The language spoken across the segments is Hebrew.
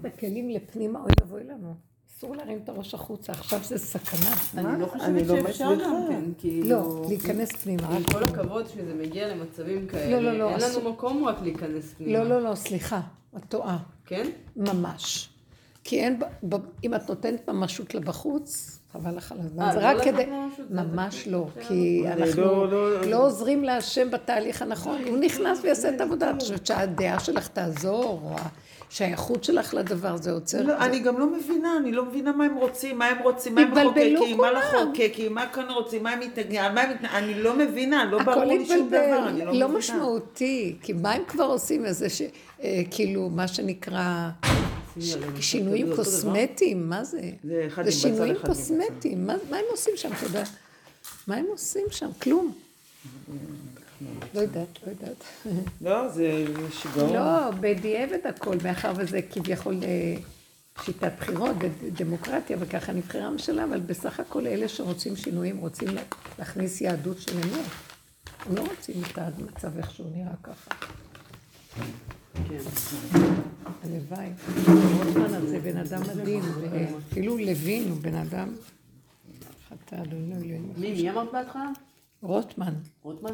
את הכלים לפנימה, אוי ואבוי לנו. אסור להרים את הראש החוצה, עכשיו זה סכנה. אני לא חושבת לא שאפשר. גם כן, כאילו... לא, להיכנס פנימה. עם כל הכבוד שזה מגיע למצבים כאלה, לא, לא, לא, אין. לנו מקום רק להיכנס פנימה. לא, לא, לא, סליחה, את טועה. כן? ממש. כי אין, אם את נותנת ממשות לבחוץ, חבל לך על הזמן. אה, זה לא רק כדי... ממש לא. כי אנחנו לא- לא- לא עוזרים להשם בתהליך הנכון. הוא נכנס ויעשה את העבודה. את חושבת שהדעה שלך תעזור, או השייכות שלך לדבר זה עוצר. לא, אני גם לא מבינה, אני לא מבינה מה הם רוצים, מה הם רוצים, מה הם מחוקקים, מה. לחוקקים, מה כאן רוצים, מה הם מתנגדים, אני לא מבינה, לא ברור הכל לי שום דבר, אני לא לא מבינה. משמעותי, כי מה הם כבר עושים איזה ש... אה, כאילו, מה שנקרא... שינויים? קוסמטיים, מה זה? זה אחד זה עם שינויים אחד עם בצל. קוסמטיים, מה הם עושים שם, יודע? מה הם עושים שם? כלום. לא יודעת, לא יודעת. לא, זה שיגעון. לא, בדיעבד הכל, מאחר וזה כביכול אה, שיטת בחירות ודמוקרטיה, וככה נבחרה ממשלה, אבל בסך הכל אלה שרוצים שינויים רוצים לה- להכניס יהדות של אמת. הם לא רוצים את המצב איך שהוא נראה ככה. כן. הלוואי. רוטמן הזה בן אדם מדהים, ואפילו לוין הוא בן אדם לא, לא, לא. מי, מי אמרת בהתחלה? רוטמן, רוטמן?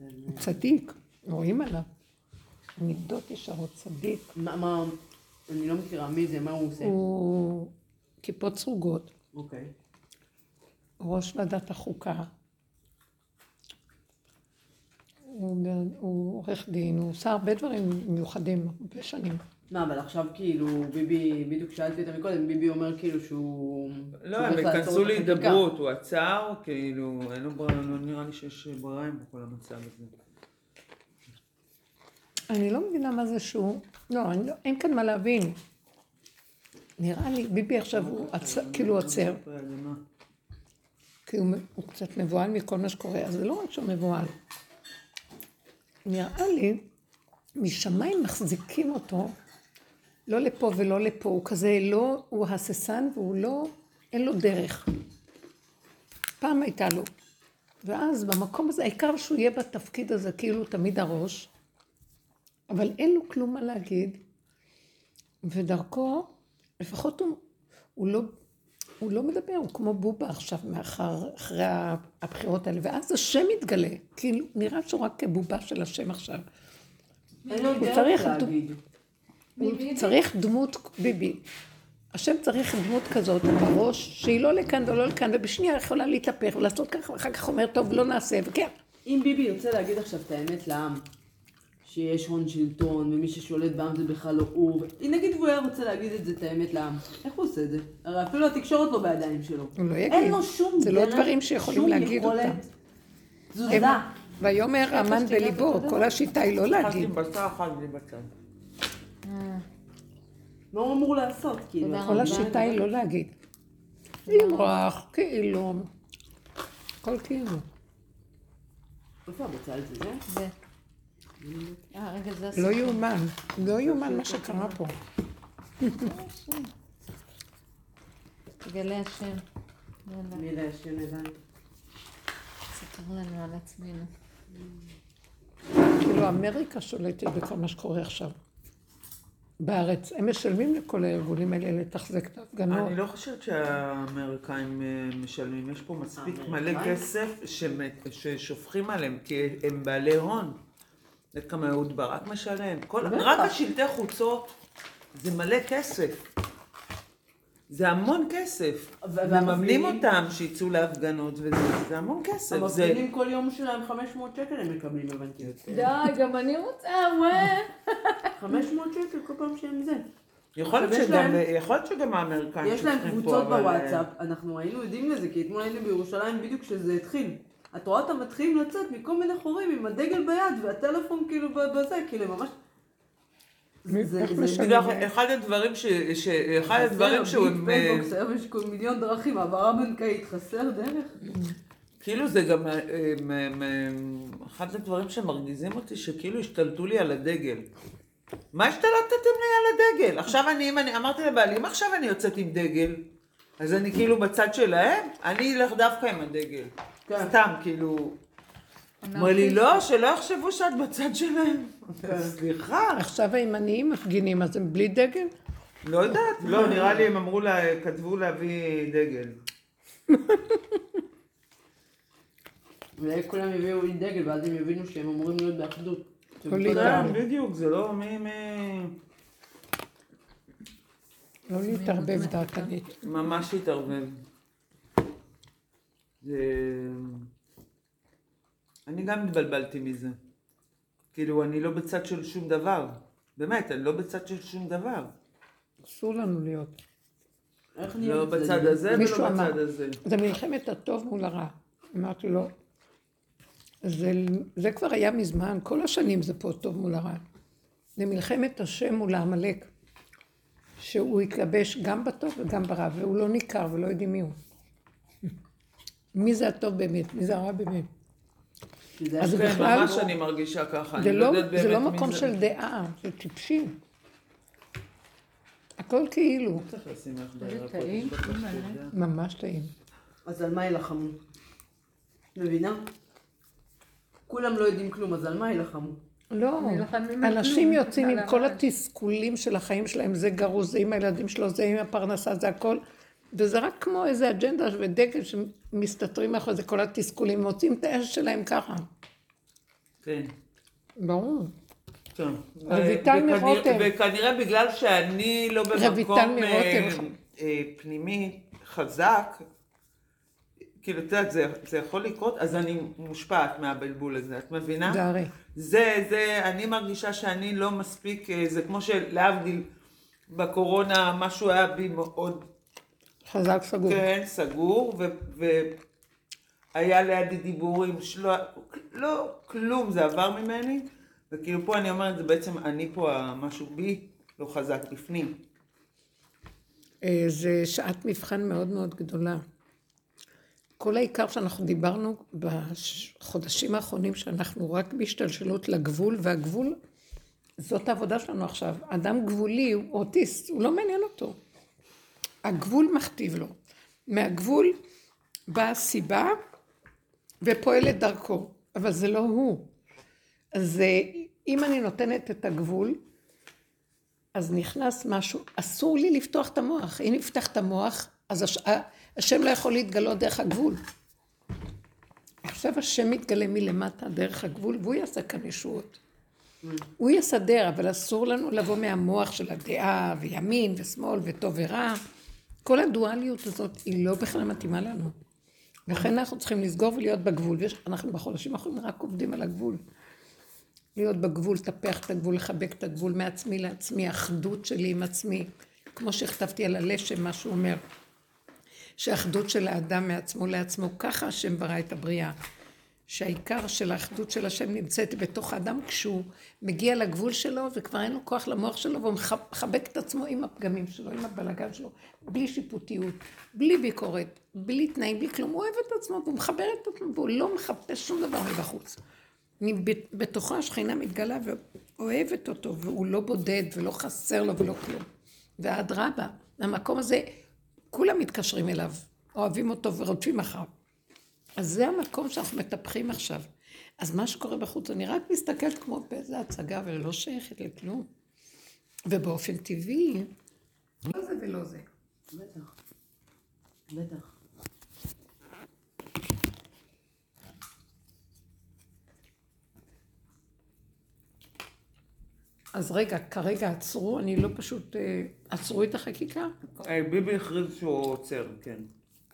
הוא צדיק, רואים עליו. מידות ישרות צדיק. מה, מה, אני לא מכירה מי זה, מה הוא עושה? הוא כיפות סרוגות, אוקיי. ראש ועדת החוקה. הוא, עורך דין, הוא עושה הרבה דברים מיוחדים, הרבה שנים. מה, אבל עכשיו כאילו, ביבי, בדיוק שאלתי אותה מקודם, ביבי אומר כאילו שהוא... לא, הם ייכנסו. להידברות, הוא עצר, כאילו, אין לו ברירה, לא נראה לי שיש ברירה עם כל המצב הזה. אני לא מבינה מה זה שהוא, לא, אני לא, אין כאן מה להבין. נראה לי, ביבי עכשיו הוא עצ... כאילו עוצר, כי הוא, הוא קצת מבוהל מכל מה שקורה, אז זה לא רק שהוא מבוהל. נראה לי, משמיים מחזיקים אותו, לא לפה ולא לפה, הוא כזה לא, הוא הססן והוא לא, אין לו דרך. פעם הייתה לו. ואז במקום הזה, העיקר שהוא יהיה בתפקיד הזה כאילו תמיד הראש, אבל אין לו כלום מה להגיד, ודרכו, לפחות הוא, הוא, לא, הוא לא מדבר, הוא כמו בובה עכשיו, מאחר, אחרי הבחירות האלה, ואז השם מתגלה, כאילו נראה שהוא רק כבובה של השם עכשיו. אין לו דרך להגיד. הוא צריך דמות, ביבי, השם צריך דמות כזאת בראש, שהיא לא לכאן ולא לכאן, ובשנייה יכולה להתהפך ולעשות ככה, ואחר כך אומר, טוב, לא נעשה, וכן. אם ביבי ירצה להגיד עכשיו את האמת לעם, שיש הון שלטון, ומי ששולט בעם זה בכלל לא הוא, אם נגיד והוא היה רוצה להגיד את זה, את האמת לעם, איך הוא עושה את זה? הרי אפילו התקשורת לא בידיים שלו. הוא לא יגיד. אין לו שום זה לא דרך, דברים שיכולים להגיד אותם. תזוזה. ויאמר המן בליבו, כל השיטה היא לא אחת להגיד. עם בשר, אחת בלי בצל. מה הוא אמור לעשות? כאילו, כל השיטה היא לא להגיד. למרוח, כאילו. הכל כאילו. איפה הבצל זה? זה? זה. אה, לא. יאומן. לא יאומן מה שקרה פה. תגלה השם. מי ישן עדיין? ספר לנו על עצמנו. כאילו אמריקה שולטת בכל מה שקורה עכשיו. בארץ. הם משלמים לכל הארגונים האלה לתחזק את ההפגנות. אני לא חושבת שהאמריקאים אה, משלמים, יש פה מספיק מלא? כסף ששופכים עליהם, כי הם בעלי הון. את כמה אהוד ברק משלם. רק השלטי חוצות זה מלא כסף. זה המון כסף. מממנים? אותם שיצאו להפגנות וזה, זה המון כסף. המפגינים כל יום שלהם 500 שקל הם מקבלים, הבנתי. די, גם אני רוצה, וואי. 500 שקל כל פעם שהם זה. יכול להיות שגם, האמריקאים יש להם קבוצות אה, בוואטסאפ, אנחנו היינו עדים לזה, כי אתמול היינו בירושלים בדיוק כשזה התחיל. את רואה אותם מתחילים לצאת מכל מיני חורים עם הדגל ביד והטלפון כאילו בזה, כאילו ממש... מי- זה- איך זה- משלמים? בגלל אחד הדברים ש... אחד הדברים שהוא... PayBox, היום יש כל מיליון דרכים, העברה בנקאית, חסר דרך. כאילו זה גם... אה, אה, אה, אחד הדברים שמרגיזים אותי, שכאילו השתלטו לי על הדגל. מה השתלטתם לי על הדגל? עכשיו אני, אם אני אמרתי לבעלי, אם עכשיו אני יוצאת עם דגל, אז אני כאילו בצד שלהם, אני אלך דווקא עם הדגל. כן. סתם, כאילו... אמר לי, לא, שלא יחשבו שאת בצד שלהם. סליחה. עכשיו הימניים מפגינים, אז הם בלי דגל? לא יודעת, לא, נראה לי הם אמרו לה, כתבו להביא דגל. אולי כולם יביאו לי דגל ואז הם יבינו שהם אמורים להיות באחדות. כן, בדיוק, זה לא מי. לא להתערבב דעתנית. ממש התערבב. זה... אני גם התבלבלתי מזה. כאילו, אני לא בצד של שום דבר. באמת, אני לא בצד של שום דבר. אסור לנו להיות. איך נהיה לא? בצד הזה ולא אמר. בצד הזה. זה מלחמת הטוב מול הרע. אמרתי לו, זה, זה כבר היה מזמן, כל השנים זה פה טוב מול הרע. זה מלחמת השם מול העמלק. שהוא התלבש גם בטוב וגם ברע, והוא לא ניכר ולא יודעים מי הוא. מי זה הטוב באמת, מי זה הרע באמת. אז זה כן, בכלל- ממש אני מרגישה ככה. זה אני לא, יודעת זה לא מקום זה. של דעה, זה טיפשי. הכל כאילו, איזה בירקות, טעים. ממש טעים. אז על מה יילחמו? מבינה? כולם לא יודעים כלום, אז על מה יילחמו? לא, אנשים יוצאים עם כל. התסכולים של החיים שלהם, זה גרוש, זה עם הילדים שלו, זה עם הפרנסה, זה הכל. וזה רק כמו איזה אג'נדה ודגל שמסתתרים מאחורי זה, כל התסכולים, מוצאים את האש שלהם ככה. כן. ברור. טוב. רויטל מרותם. וכנראה בגלל שאני לא במקום אה. אה, פנימי חזק, כאילו, את יודעת, זה, זה יכול לקרות, אז אני מושפעת מהבלבול הזה, את מבינה? זה הרי. זה, זה, אני מרגישה שאני לא מספיק, אה, זה כמו שלהבדיל, בקורונה משהו היה בי מאוד, חזק סגור. כן, סגור, ו... והיה לידי דיבורים שלא, לא, כלום, זה עבר ממני, וכאילו פה אני אומרת, זה בעצם אני פה, משהו בי לא חזק בפנים. אה, זה שעת מבחן מאוד מאוד גדולה. כל העיקר שאנחנו דיברנו בחודשים האחרונים, שאנחנו רק בהשתלשלות לגבול, והגבול, זאת העבודה שלנו עכשיו. אדם גבולי הוא אוטיסט, הוא לא מעניין אותו. הגבול מכתיב לו. מהגבול באה סיבה ופועלת דרכו, אבל זה לא הוא. אז אה, אם אני נותנת את הגבול, אז נכנס משהו, אסור לי לפתוח את המוח. אם נפתח את המוח, אז הש... השם לא יכול להתגלות דרך הגבול. עכשיו השם מתגלה מלמטה דרך הגבול, והוא יעשה כאן ישועות. הוא יסדר, אבל אסור לנו לבוא מהמוח של הדעה, וימין ושמאל, וטוב ורע. כל הדואליות הזאת היא לא בכלל מתאימה לנו. לכן אנחנו צריכים לסגור ולהיות בגבול. ואנחנו בחודשים האחרונים רק עובדים על הגבול. להיות בגבול, לטפח את הגבול, לחבק את הגבול מעצמי לעצמי, אחדות שלי עם עצמי. כמו שכתבתי על הלשם, מה שהוא אומר, שאחדות של האדם מעצמו לעצמו, ככה השם ברא את הבריאה. שהעיקר של האחדות של השם נמצאת בתוך האדם כשהוא מגיע לגבול שלו וכבר אין לו כוח למוח שלו והוא מח- מחבק את עצמו עם הפגמים שלו, עם הבלגן שלו, בלי שיפוטיות, בלי ביקורת, בלי תנאים, בלי כלום, הוא אוהב את עצמו והוא מחבר את עצמו והוא לא מחפש שום דבר מבחוץ. מב- בתוכו השכינה מתגלה ואוהבת אותו והוא לא בודד ולא חסר לו ולא כלום. ואדרבה, המקום הזה, כולם מתקשרים אליו, אוהבים אותו ורודפים אחריו. אז זה המקום שאנחנו מטפחים עכשיו. אז מה שקורה בחוץ, אני רק מסתכלת כמו באיזה הצגה ולא שייכת לכלום. ובאופן טבעי, לא זה ולא זה. בטח. בטח. אז רגע, כרגע עצרו, אני לא פשוט, אה, עצרו את החקיקה, אה, ביבי הכריז שהוא עוצר, כן.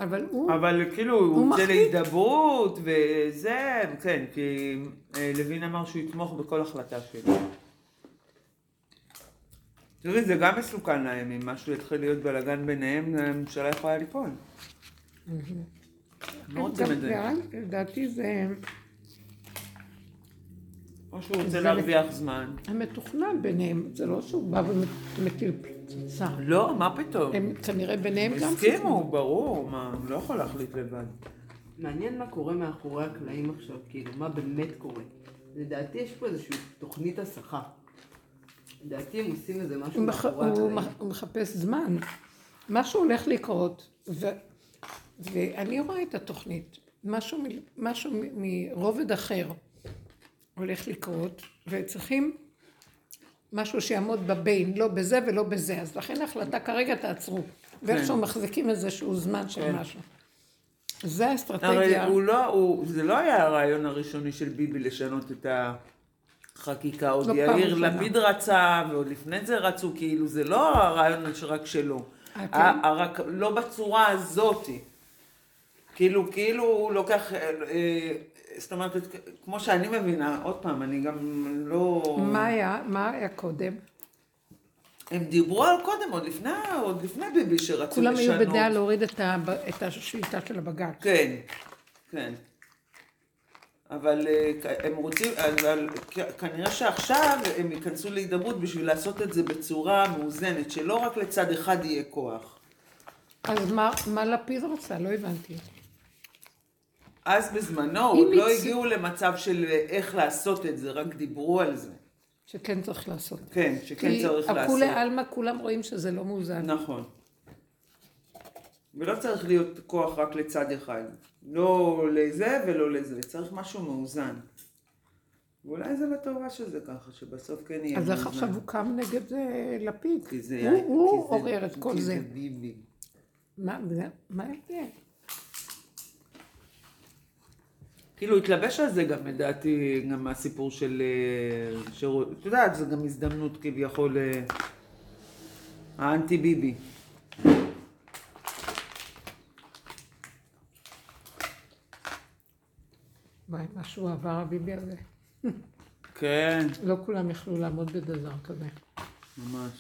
אבל הוא, אבל כאילו, הוא מחליט. להידברות וזה, כן, כי אה, לוין אמר שהוא יתמוך בכל החלטה שלו. תראי, זה גם מסוכן להם, אם משהו יתחיל להיות בלאגן ביניהם, הממשלה יכולה ליפול. לא רוצים גם את זה. גם, לדעתי זה או שהוא רוצה להרוויח זמן. המתוכנן ביניהם, זה לא שהוא בא ומטיל פצצה. לא, מה פתאום? הם כנראה ביניהם גם הסכימו, ברור, מה, הוא לא יכול להחליט לבד. מעניין מה קורה מאחורי הקלעים עכשיו, כאילו, מה באמת קורה. לדעתי יש פה איזושהי תוכנית הסחה. לדעתי הם עושים איזה משהו מח... מאחורי הוא, הקלעים. הוא מחפש זמן. משהו הולך לקרות, ו... ואני רואה את התוכנית. משהו, מ- משהו מ- מרובד אחר הולך לקרות, וצריכים משהו שיעמוד בבין, לא בזה ולא בזה. אז לכן ההחלטה כרגע תעצרו. ואיכשהו מחזיקים איזשהו זמן של כן. משהו. זה הרי האסטרטגיה. הוא לא, הוא, זה לא היה הרעיון הראשוני של ביבי לשנות את החקיקה, עוד לא יאיר. לפיד רצה, ועוד לפני זה רצו, כאילו, זה לא הרעיון רק שלו. אה, כן? רק לא בצורה הזאתי. כאילו, כאילו הוא לוקח, אה, אה, זאת אומרת, כמו שאני מבינה, עוד פעם, אני גם לא... מה היה? מה היה קודם? הם דיברו על קודם, עוד לפני, עוד לפני ביבי שרצו כולם לשנות. היו בדעה להוריד את הב- את השליטה של הבג"ץ. כן, כן. אבל אה, הם רוצים, אבל כנראה שעכשיו הם ייכנסו להידברות בשביל לעשות את זה בצורה מאוזנת, שלא רק לצד אחד יהיה כוח. אז מה, מה לפיד רצה? לא הבנתי. אז בזמנו עוד לא הגיעו למצב של אה, איך לעשות את זה, רק דיברו על זה. שכן צריך לעשות. כן, שכן צריך כי לעשות. הכולי עלמא כולם רואים שזה לא מאוזן. נכון. ולא צריך להיות כוח רק לצד אחד. לא לזה ולא לזה, צריך משהו מאוזן. ואולי זה לטובה שזה ככה, שבסוף כן יהיה אז מאוזן. איך עכשיו הוא קם נגד אה, לפיד? כי זה... הוא- כי הוא זה- עורר את כל כי זה. ביבי. מה זה? מה ההבדל? כאילו התלבש על זה גם לדעתי, גם מהסיפור של... אה, שרו- את יודעת, זו גם הזדמנות כביכול... אה, האנטי ביבי. וואי, משהו עבר הביבי הזה. כן, לא כולם יכלו לעמוד בדבר כזה. ממש.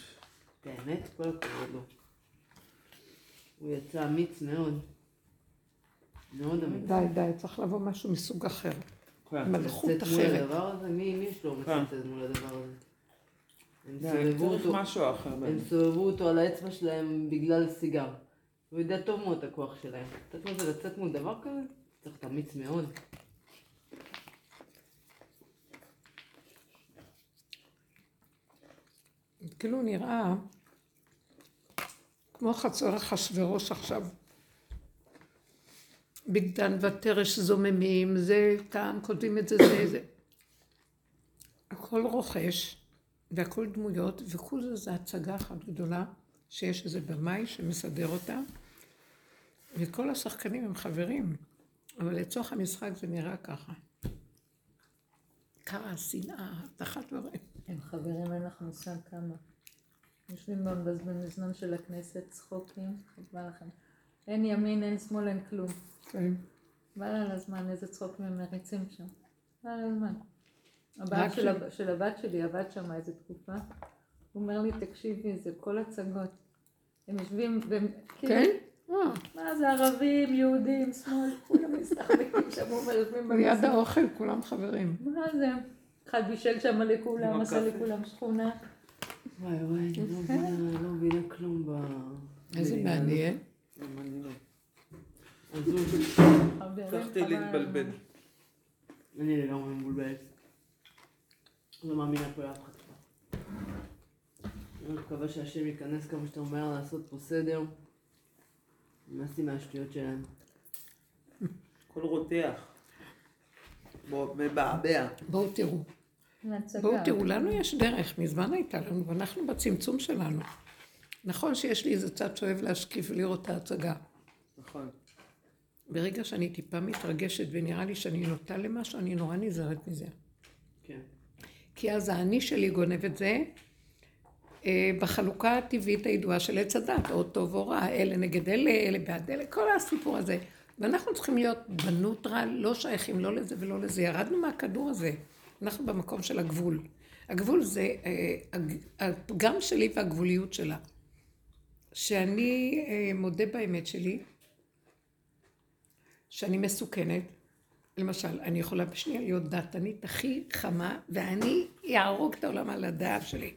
באמת, כל הכבוד לו. הוא יצא אמיץ מאוד. די, די, צריך לבוא משהו מסוג אחר. כן. מלכות אחרת. מי מי יש לו אומץ כן. מול הדבר הזה? הם סובבו אותו- על האצבע שלהם בגלל סיגר. הוא יודע טוב מאוד את הכוח שלהם. אתה יודע מה זה לצאת מול דבר כזה? צריך להיות אמיץ מאוד. כאילו נראה כמו חצור אחשוורוש עכשיו. בגדן ותרש זוממים, זה כאן, כותבים את זה, זה, זה. הכל רוכש, והכל דמויות, וכל זה זה הצגה אחת גדולה, שיש איזה במאי שמסדר אותה, וכל השחקנים הם חברים, אבל לצורך המשחק זה נראה ככה. כעס, שנאה, הבטחת דברים. הם חברים, אין לך מושג כמה. יושבים במזנון של הכנסת, צחוקים, חבל לכם. אין ימין, אין שמאל, אין כלום. כן. חבל על הזמן, איזה צחוק הם מריצים שם. הזמן. רק הבעל ש- של, הב- של הבת שלי עבד שם איזה תקופה. הוא אומר לי, תקשיבי, זה כל הצגות. הם יושבים, והם, כאילו, כן? אה, מה זה ערבים, יהודים, שמאל, כולם מסתחבקים שם, הוא אומר, יושבים ליד במזנון. האוכל כולם חברים. מה זה? אחד בישל שם לכולם, עשה. לכולם שכונה. וואי וואי, אני לא מבינה, לא מבינה כלום ב... איזה במדינה הזאת. מעניין. גם אני לא. הזוי. חברים, הצלחתי להתבלבל. אני לגמרי מבולבלת. לא מאמינה פה לאף אחד כבר. אני מקווה שהשם ייכנס כמה שיותר מהר לעשות פה סדר. נמאסתי מהשטויות שלהם. הכל רותח. מבעבע. בואו תראו. בואו תראו, לנו יש דרך, מזמן הייתה לנו, ואנחנו בצמצום שלנו. נכון שיש לי איזה צד שאוהב להשקיף ולראות את ההצגה. נכון. ברגע שאני טיפה מתרגשת ונראה לי שאני נוטה למשהו, אני נורא נזהרת מזה. כן. כי אז האני שלי גונב את זה אה, בחלוקה הטבעית הידועה של עץ הדת, או טוב או רע, אלה נגד אלה, אלה בעד אלה, כל הסיפור הזה. ואנחנו צריכים להיות בנוטרל, לא שייכים לא לזה ולא לזה. ירדנו מהכדור הזה, אנחנו במקום של הגבול. הגבול זה אה, הפגם שלי והגבוליות שלה. שאני אה, מודה באמת שלי, שאני מסוכנת. למשל, אני יכולה בשנייה להיות דעתנית הכי חמה, ואני אהרוג את העולם על הדעה שלי.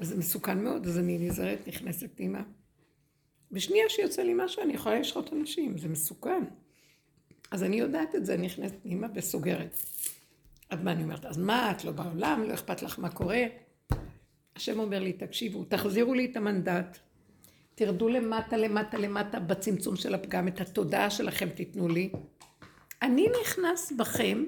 וזה מסוכן מאוד, אז אני נזהרת, נכנסת פנימה. בשנייה שיוצא לי משהו, אני יכולה לשחוט אנשים, זה מסוכן. אז אני יודעת את זה, אני נכנסת פנימה וסוגרת. אז מה אני אומרת? אז מה, את לא בעולם, לא אכפת לך מה קורה? השם אומר לי, תקשיבו, תחזירו לי את המנדט, תרדו למטה, למטה, למטה, בצמצום של הפגם, את התודעה שלכם תיתנו לי. אני נכנס בכם,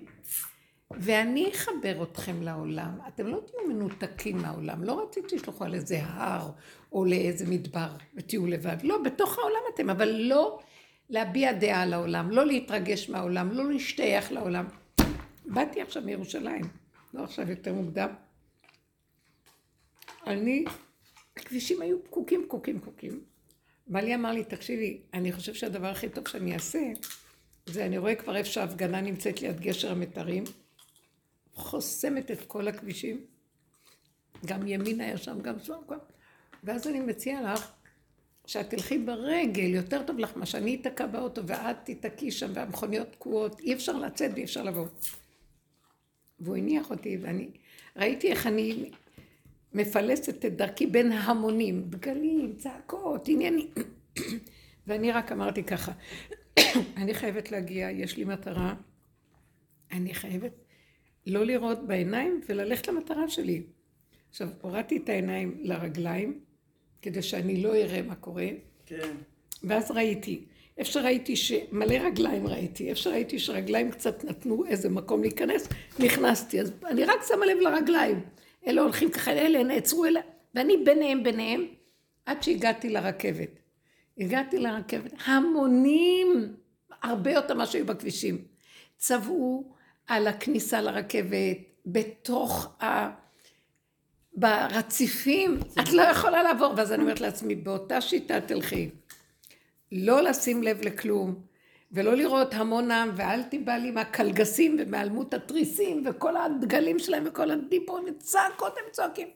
ואני אחבר אתכם לעולם. אתם לא תהיו מנותקים מהעולם. לא רציתי שתשלחו על איזה הר או לאיזה מדבר ותהיו לבד. לא, בתוך העולם אתם, אבל לא להביע דעה על העולם, לא להתרגש מהעולם, לא להשתייך לעולם. באתי עכשיו מירושלים, לא עכשיו יותר מוקדם. אני, הכבישים היו פקוקים, פקוקים, פקוקים. בעלי אמר לי, תקשיבי, אני חושב שהדבר הכי טוב שאני אעשה, זה אני רואה כבר איפה שההפגנה נמצאת ליד גשר המיתרים, חוסמת את כל הכבישים, גם ימין היה שם, גם שם, גם... ואז אני מציעה לך שאת תלכי ברגל, יותר טוב לך מה שאני אתקע באוטו ואת תיתקעי שם והמכוניות תקועות, אי אפשר לצאת ואי אפשר לבוא. והוא הניח אותי ואני ראיתי איך אני מפלסת את דרכי בין ההמונים, דגלים, צעקות, עניינים. ואני רק אמרתי ככה, אני חייבת להגיע, יש לי מטרה, אני חייבת לא לראות בעיניים וללכת למטרה שלי. עכשיו, הורדתי את העיניים לרגליים, כדי שאני לא אראה מה קורה, כן. ואז ראיתי, איפה שראיתי שמלא רגליים ראיתי, איפה שראיתי שרגליים קצת נתנו איזה מקום להיכנס, נכנסתי, אז אני רק שמה לב לרגליים. אלה הולכים ככה, אלה נעצרו, אלה, ואני ביניהם, ביניהם, עד שהגעתי לרכבת. הגעתי לרכבת, המונים, הרבה יותר ממה שהיו בכבישים, צבעו על הכניסה לרכבת, בתוך ה... ברציפים, את לא יכולה לעבור, ואז אני אומרת לעצמי, באותה שיטה תלכי. לא לשים לב לכלום, ולא לראות המון עם, ואל תיבא לי מהקלגסים ומהלמות התריסים, וכל הדגלים שלהם וכל הדיבורים, וצעקות הם צועקים.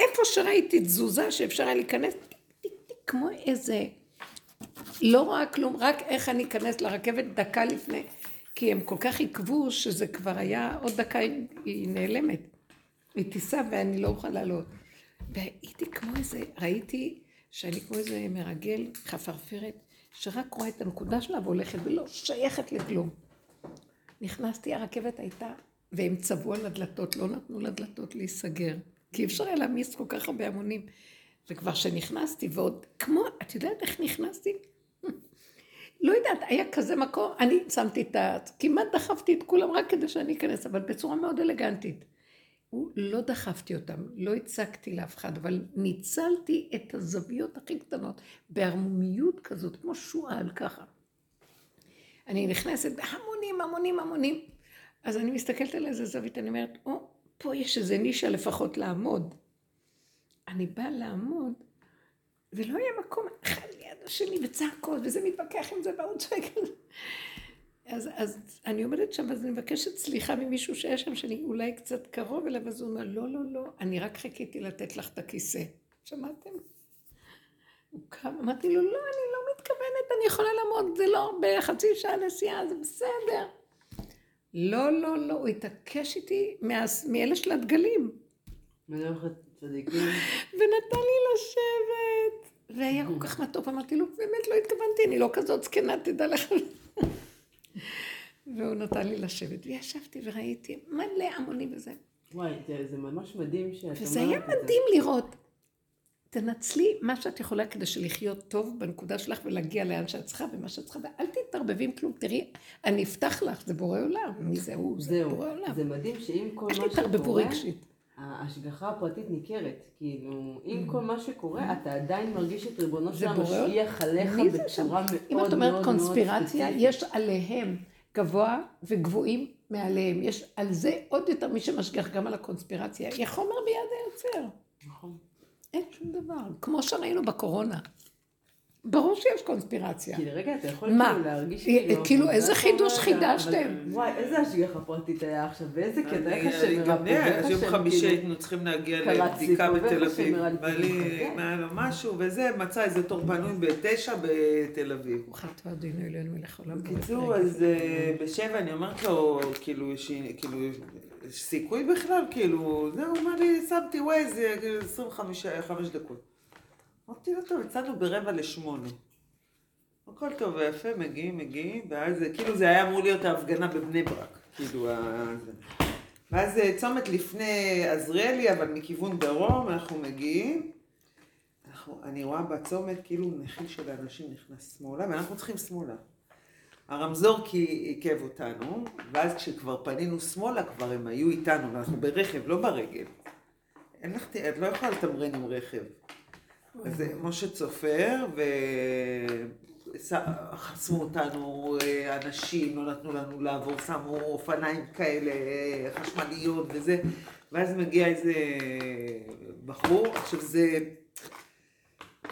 איפה שראיתי תזוזה שאפשר היה להיכנס, כמו איזה... לא רואה כלום, רק איך אני אכנס לרכבת דקה לפני, כי הם כל כך עיכבו שזה כבר היה, עוד דקה היא נעלמת. היא תיסע ואני לא אוכל לעלות. והייתי כמו איזה, ראיתי שאני כמו איזה מרגל, חפרפרת, שרק רואה את הנקודה שלה והולכת ולא שייכת לכלום. נכנסתי, הרכבת הייתה, והם צבעו על הדלתות, לא נתנו לדלתות להיסגר. כי אי אפשר היה להעמיס כל כך הרבה המונים. וכבר שנכנסתי, ועוד כמו, את יודעת איך נכנסתי? לא יודעת, היה כזה מקום, אני שמתי את ה... כמעט דחפתי את כולם רק כדי שאני אכנס, אבל בצורה מאוד אלגנטית. הוא לא דחפתי אותם, לא הצגתי לאף אחד, אבל ניצלתי את הזוויות הכי קטנות, בערמומיות כזאת, כמו שועל ככה. אני נכנסת בהמונים, המונים, המונים. אז אני מסתכלת על איזה זווית, אני אומרת, או, פה יש איזה נישה לפחות לעמוד. אני באה לעמוד, ולא היה מקום אחד ליד השני, וצעקות, וזה מתווכח עם זה, והוא צועק. אז, אז אני עומדת שם, אז אני מבקשת סליחה ממישהו שיש שם, שאני אולי קצת קרוב אליו, אז הוא אומר, לא, לא, לא, אני רק חיכיתי לתת לך את הכיסא. שמעתם? הוא קם, אמרתי לו, לא, אני לא מתכוונת, אני יכולה לעמוד, זה לא הרבה, חצי שעה נסיעה, זה בסדר. לא, לא, לא, הוא התעקש איתי מאלה של הדגלים. ונתן לי לשבת. והיה כל כך מתוק, אמרתי לו, באמת לא התכוונתי, אני לא כזאת זקנה, תדע לך. והוא נתן לי לשבת, וישבתי וראיתי מלא המונים וזה. וואי, זה- זה ממש מדהים שאת אומרת את זה. וזה היה מדהים לראות. תנצלי מה שאת יכולה כדי שלחיות טוב בנקודה שלך ולהגיע לאן שאת צריכה ומה שאת צריכה, ואל תתערבבי עם כלום. תראי, אני אפתח לך, זה בורא עולם. מי זה הוא? זה בורא עולם. זה מדהים שעם כל אל מה תתערבבו שקורה, רגשית. ההשגחה הפרטית ניכרת. כאילו, עם כל מה שקורה, אתה עדיין מרגיש את ריבונו של. המשגיח עליך? בצורה מאוד מאוד אם מאוד את אומרת. קונספירציה, יש עליהם גבוה וגבוהים מעליהם. יש על זה עוד יותר מי שמשגיח גם על הקונספירציה. יחומר ביד היוצר. נכון. אין שום דבר. כמו שראינו בקורונה. ברור שיש קונספירציה. כי לרגע אתה יכול מה? כאילו להרגיש אה, כאילו... כאילו, איזה חידוש חידשתם? וואי, איזה השגחה פרטית היה עכשיו, ואיזה קטע, אני איך השם אני גם מרפא, יודע, ואיך אז יום חמישי כאילו... היינו צריכים להגיע לבדיקה בתל אביב. בעלי. היה לו משהו, וזה, מצא איזה תור פנוי בתשע בתל אביב. חטא אדינו אלינו מלך העולם. בקיצור, אז אה, בשבע אני אומרת לו, כאילו, יש כאילו, סיכוי בכלל, כאילו, זהו, אמר לי, שמתי ווייז, אה, 25 חמש דקות. אמרתי לו, טוב, יצאנו ברבע לשמונה. הכל טוב ויפה, מגיעים, מגיעים, ואז כאילו זה היה אמור להיות ההפגנה בבני ברק, כאילו, ה-. ואז אה, צומת לפני עזריאלי, אבל מכיוון דרום, אנחנו מגיעים. אנחנו, אני רואה בצומת כאילו נחיל של אנשים נכנס שמאלה, ואנחנו צריכים שמאלה. הרמזור כי עיכב אותנו, ואז כשכבר פנינו שמאלה, כבר הם היו איתנו, ואנחנו ברכב, לא ברגל. אין לך, את לא יכולה לתמרן עם רכב. זה משה צופר, וחסמו אותנו אה, אנשים, לא נתנו לנו לעבור, שמו אופניים כאלה אה, חשמליות וזה, ואז מגיע איזה בחור, עכשיו זה...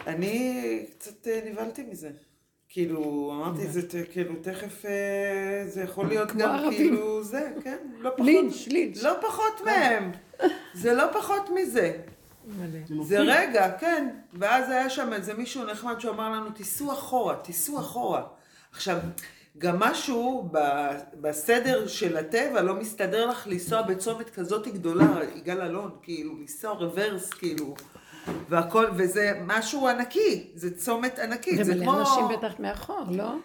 אני קצת אה, נבהלתי מזה. כאילו, אמרתי, זה ת- כאילו, תכף אה, זה יכול להיות גם. כאילו זה, כן? לא פחות. לינץ', לינץ'. לא פחות מהם. זה לא פחות מזה. מלא. זה רגע, כן. ואז היה שם איזה מישהו נחמד שאמר לנו, תיסעו אחורה, תיסעו אחורה. עכשיו, גם משהו ב- בסדר של הטבע לא מסתדר לך לנסוע בצומת כזאת גדולה, יגאל אלון, כאילו, לנסוע רוורס, כאילו, והכל, וזה משהו ענקי, זה צומת ענקי, זה כמו... ומלא אנשים בטח מאחור, לא?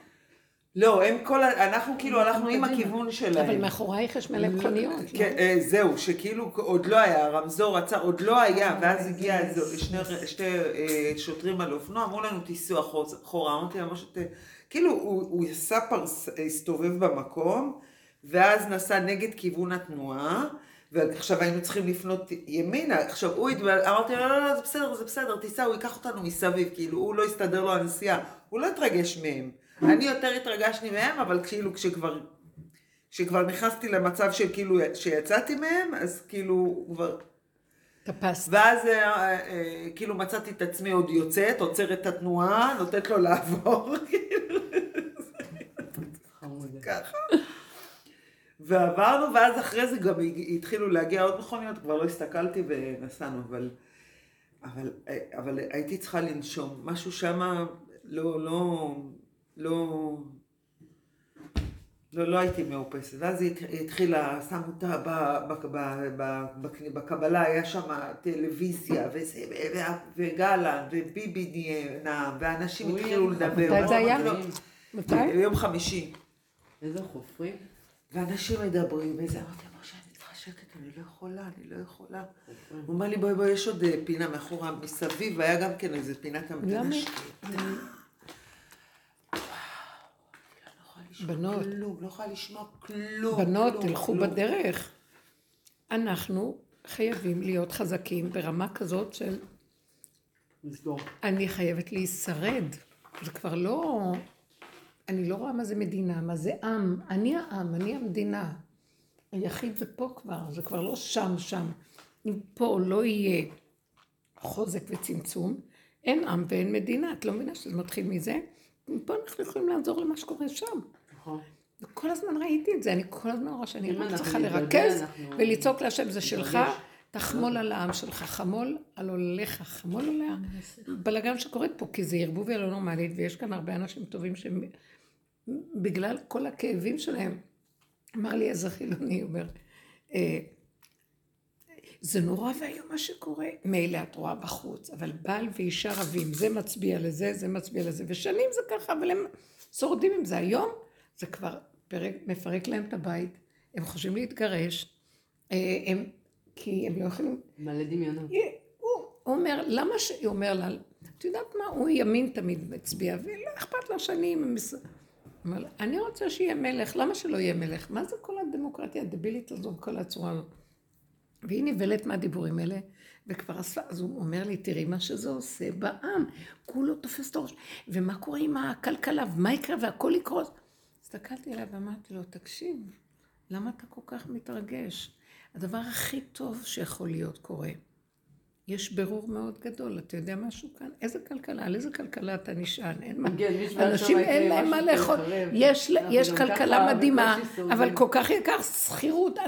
לא, הם כל, אנחנו כאילו הלכנו עם הכיוון שלהם. אבל מאחורייך יש מלא מכוניות, לא? כן, אה, זהו, שכאילו עוד לא היה, הרמזור עצר, עוד לא היה, ואז הגיע איזה שני, אה, שוטרים על אופנוע, אמרו לנו תיסעו אחור- אחורה, אמרתי להם, כאילו הוא, הוא עשה פרס, הסתובב במקום, ואז נסע נגד כיוון התנועה, ועכשיו היינו צריכים לפנות ימינה, עכשיו הוא התבל... אמרתי לו, לא, לא, לא, זה בסדר, זה בסדר, תיסע, הוא ייקח אותנו מסביב, כאילו, הוא לא יסתדר לו הנסיעה, הוא לא התרגש מהם. אני יותר התרגשתי מהם, אבל כאילו, כשכבר כשכבר נכנסתי למצב של כאילו, שיצאתי מהם, אז כאילו, כבר... טפסת. ואז אה, אה, כאילו מצאתי את עצמי עוד יוצאת, עוצרת את התנועה, נותנת לו לעבור, כאילו. ככה. ועברנו, ואז אחרי זה גם התחילו להגיע עוד מכוניות, כבר לא הסתכלתי ונסענו, אבל, אבל, אבל הייתי צריכה לנשום. משהו שמה לא, לא, לא, לא, לא הייתי מאופסת. ואז היא הת- התחילה, שמו אותה ב- ב- ב- ב- בק- בקבלה, היה שם טלוויזיה, וגלנט, וביבי נאם, ואנשים התחילו לדבר. מתי זה היה? אמרתי לו, מתי? יום חמישי. איזה חופרים. ואנשים מדברים, וזה, אמרתי משה, אני צריכה שקט, אני לא יכולה, אני לא יכולה. הוא אומר לי, בואי, בואי, יש עוד אה, פינה מאחורה, מסביב, היה גם כן איזה פינת המתנה למה? בנות. כלום, לא יכולה לשמוע כלום. בנות, כלום, תלכו כלום. בדרך. אנחנו חייבים להיות חזקים ברמה כזאת של לסגור. אני חייבת להישרד. זה כבר לא... אני לא רואה מה זה מדינה, מה זה עם. אני העם, אני המדינה. היחיד זה פה כבר, זה כבר לא שם שם. אם פה לא יהיה חוזק וצמצום, אין עם ואין מדינה. את לא מבינה שזה מתחיל מזה? פה אנחנו יכולים לעזור למה שקורה שם. נכון. וכל הזמן ראיתי את זה, אני כל הזמן רואה שאני רק צריכה לרכז ולצעוק להשם זה שלך. תחמול על העם שלך, חמול על עולליך, חמול עליה. בלאגן שקורית פה, כי זה ערבוביה לא נורמלית, ויש כאן הרבה אנשים טובים שהם, בגלל כל הכאבים שלהם, אמר לי איזה חילוני, הוא אומר, אה, זה נורא ואיום מה שקורה. מילא את רואה בחוץ, אבל בעל ואישה רבים, זה מצביע לזה, זה מצביע לזה, ושנים זה ככה, אבל הם שורדים עם זה. היום זה כבר פרק, מפרק להם את הבית, הם חושבים להתגרש, אה, הם, כי הם לא יכולים... מלא דמיונות. הוא, הוא אומר, למה ש... הוא אומר לה, את יודעת מה, הוא ימין תמיד מצביע, ולא אכפת לו שאני... לה, אני רוצה שיהיה מלך, למה שלא יהיה מלך? מה זה כל הדמוקרטיה הדבילית הזו, כל הצורה הזאת? והיא נבלת מהדיבורים האלה, וכבר עשה, אז הוא אומר לי, תראי מה שזה עושה בעם, כולו תופס את הראש, ומה קורה עם הכלכלה, ומה יקרה, והכל יקרוס. הסתכלתי עליו ואמרתי לו, תקשיב, למה אתה כל כך מתרגש? הדבר הכי טוב שיכול להיות קורה. יש ברור מאוד גדול, אתה יודע משהו כאן? איזה כלכלה, על איזה כלכלה אתה נשען? אין מה. כן, אנשים אין להם מה לאכול. שיחרב. יש, כלכלה מדהימה. אבל כל כך יקר שכירות.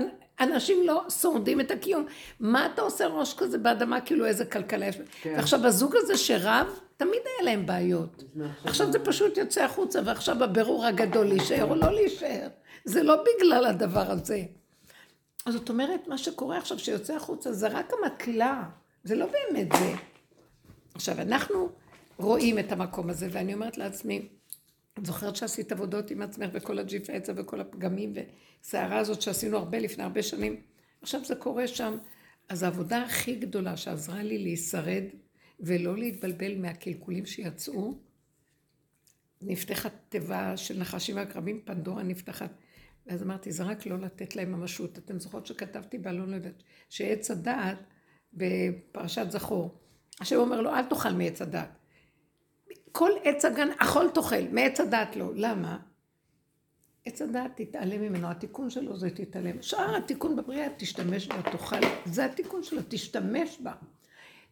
אנ- אנשים לא שורדים את הקיום. מה אתה עושה ראש כזה באדמה, כאילו איזה כלכלה יש? כן. ועכשיו הזוג הזה שרב, תמיד היה להם בעיות. עכשיו זה פשוט יוצא החוצה, ועכשיו הבירור הגדול להישאר או לא להישאר. זה לא בגלל הדבר הזה. אז זאת אומרת, מה שקורה עכשיו שיוצא החוצה זה רק המטלה, זה לא באמת זה. עכשיו, אנחנו רואים את המקום הזה, ואני אומרת לעצמי, את זוכרת שעשית עבודות עם עצמך וכל הג'יפה עצה וכל הפגמים והסערה הזאת שעשינו הרבה לפני הרבה שנים? עכשיו זה קורה שם. אז העבודה הכי גדולה שעזרה לי להישרד ולא להתבלבל מהקלקולים שיצאו, נפתחה תיבה של נחשים ועקרבים, פנדורה נפתחת. ואז אמרתי, זה רק לא לתת להם ממשות. אתם זוכרות שכתבתי באלון לא יודעת, שעץ הדעת בפרשת זכור. השם אומר לו, אל תאכל מעץ הדעת. כל עץ הגן, אכול תאכל, מעץ הדעת לא. למה? עץ הדעת תתעלם ממנו, התיקון שלו זה תתעלם. שאר התיקון בבריאה, תשתמש בה, תאכל. זה התיקון שלו, תשתמש בה.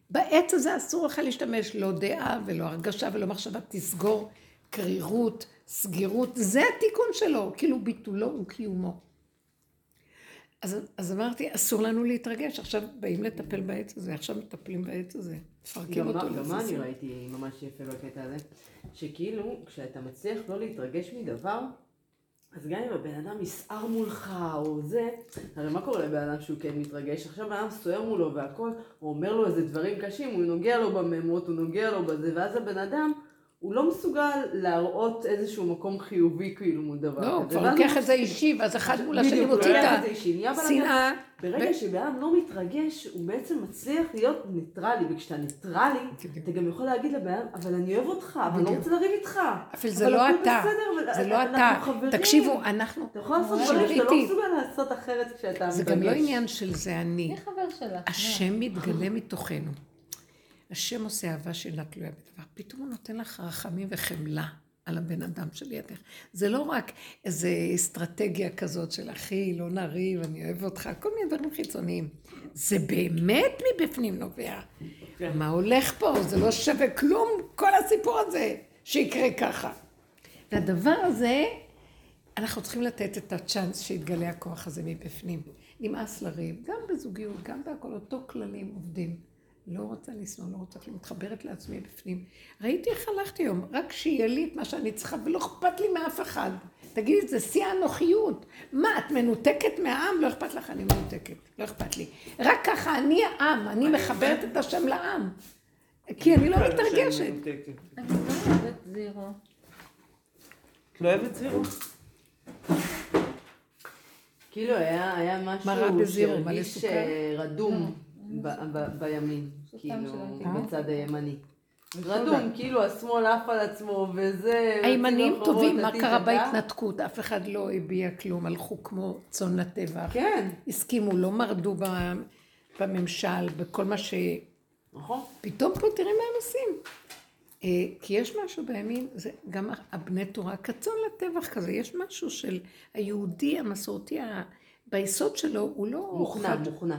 בעץ הזה אסור לך להשתמש, לא דעה ולא הרגשה ולא מחשבה, תסגור קרירות, סגירות, זה התיקון שלו, כאילו ביטולו וקיומו. אז, אז אמרתי, אסור לנו להתרגש, עכשיו באים לטפל בעץ הזה, עכשיו מטפלים בעץ הזה, מפרקים גם אותו גם מה אני לרסיסים. ראיתי ממש יפה בקטע הזה? שכאילו, כשאתה מצליח לא להתרגש מדבר, אז גם אם הבן אדם יסער מולך או זה, הרי מה קורה לבן אדם שהוא כן מתרגש? עכשיו בן אדם סוער מולו והכל, הוא אומר לו איזה דברים קשים, הוא נוגע לו בממות, הוא נוגע לו בזה, ואז הבן אדם, הוא לא מסוגל להראות איזשהו מקום חיובי כאילו מול דבר לא, הוא כזה. כבר ואז לוקח הוא- את זה אישי, ואז אחד מול השני הוא מוציא לוקח את. השנאה. ברגע שבן אדם לא מתרגש, הוא בעצם מצליח להיות ניטרלי, וכשאתה ניטרלי. אתה גם יכול להגיד לבן אדם, אבל אני אוהב אותך, אבל לא. רוצה לריב איתך. אבל זה לא אתה, זה לא אתה. תקשיבו, אנחנו... אתה יכול לעשות דברים שאתה לא. מסוגל לעשות אחרת כשאתה מתרגש. זה גם לא עניין של זה אני. מי חבר שלך? השם מתגלה מתוכנו. השם עושה אהבה שאינה תלויה בדבר. פתאום הוא נותן לך רחמים וחמלה על הבן אדם שלידך. זה לא רק איזו אסטרטגיה כזאת של אחי, לא נריב, אני אוהב אותך, כל מיני דברים חיצוניים. זה באמת מבפנים נובע. מה הולך פה? זה לא שווה כלום, כל הסיפור הזה, שיקרה ככה. והדבר הזה, אנחנו צריכים לתת את הצ'אנס שיתגלה הכוח הזה מבפנים. נמאס לריב, גם בזוגיות, גם בהכל, אותו כללים עובדים. לא רוצה לשנוא, לא רוצה כלום, מתחברת לעצמי בפנים. ראיתי איך הלכתי היום, רק שיהיה לי את מה שאני צריכה, ולא אכפת לי מאף אחד. תגידי, זה שיא האנוכיות. מה, את מנותקת מהעם? לא אכפת לך, אני מנותקת. לא אכפת לי. רק ככה, אני העם, אני מחברת את השם לעם. כי אני לא מתרגשת. אני לא אוהבת זירו. את לא אוהבת זירו? כאילו היה משהו שהרגיש רדום ב- בימין, כאילו. בצד הימני. רדום, כאילו השמאל עף על עצמו, וזה... הימנים טובים, מה קרה. בהתנתקות? אף אחד לא הביע כלום, הלכו כמו צאן לטבח. כן, הסכימו, לא מרדו ב- בממשל, בכל מה ש... נכון. פתאום פה תראי מה הם עושים. אה, כי יש משהו בימין, זה גם הבני תורה, כצאן לטבח כזה, יש משהו של היהודי המסורתי, ביסוד שלו, הוא לא... מוכנע, מוכנע.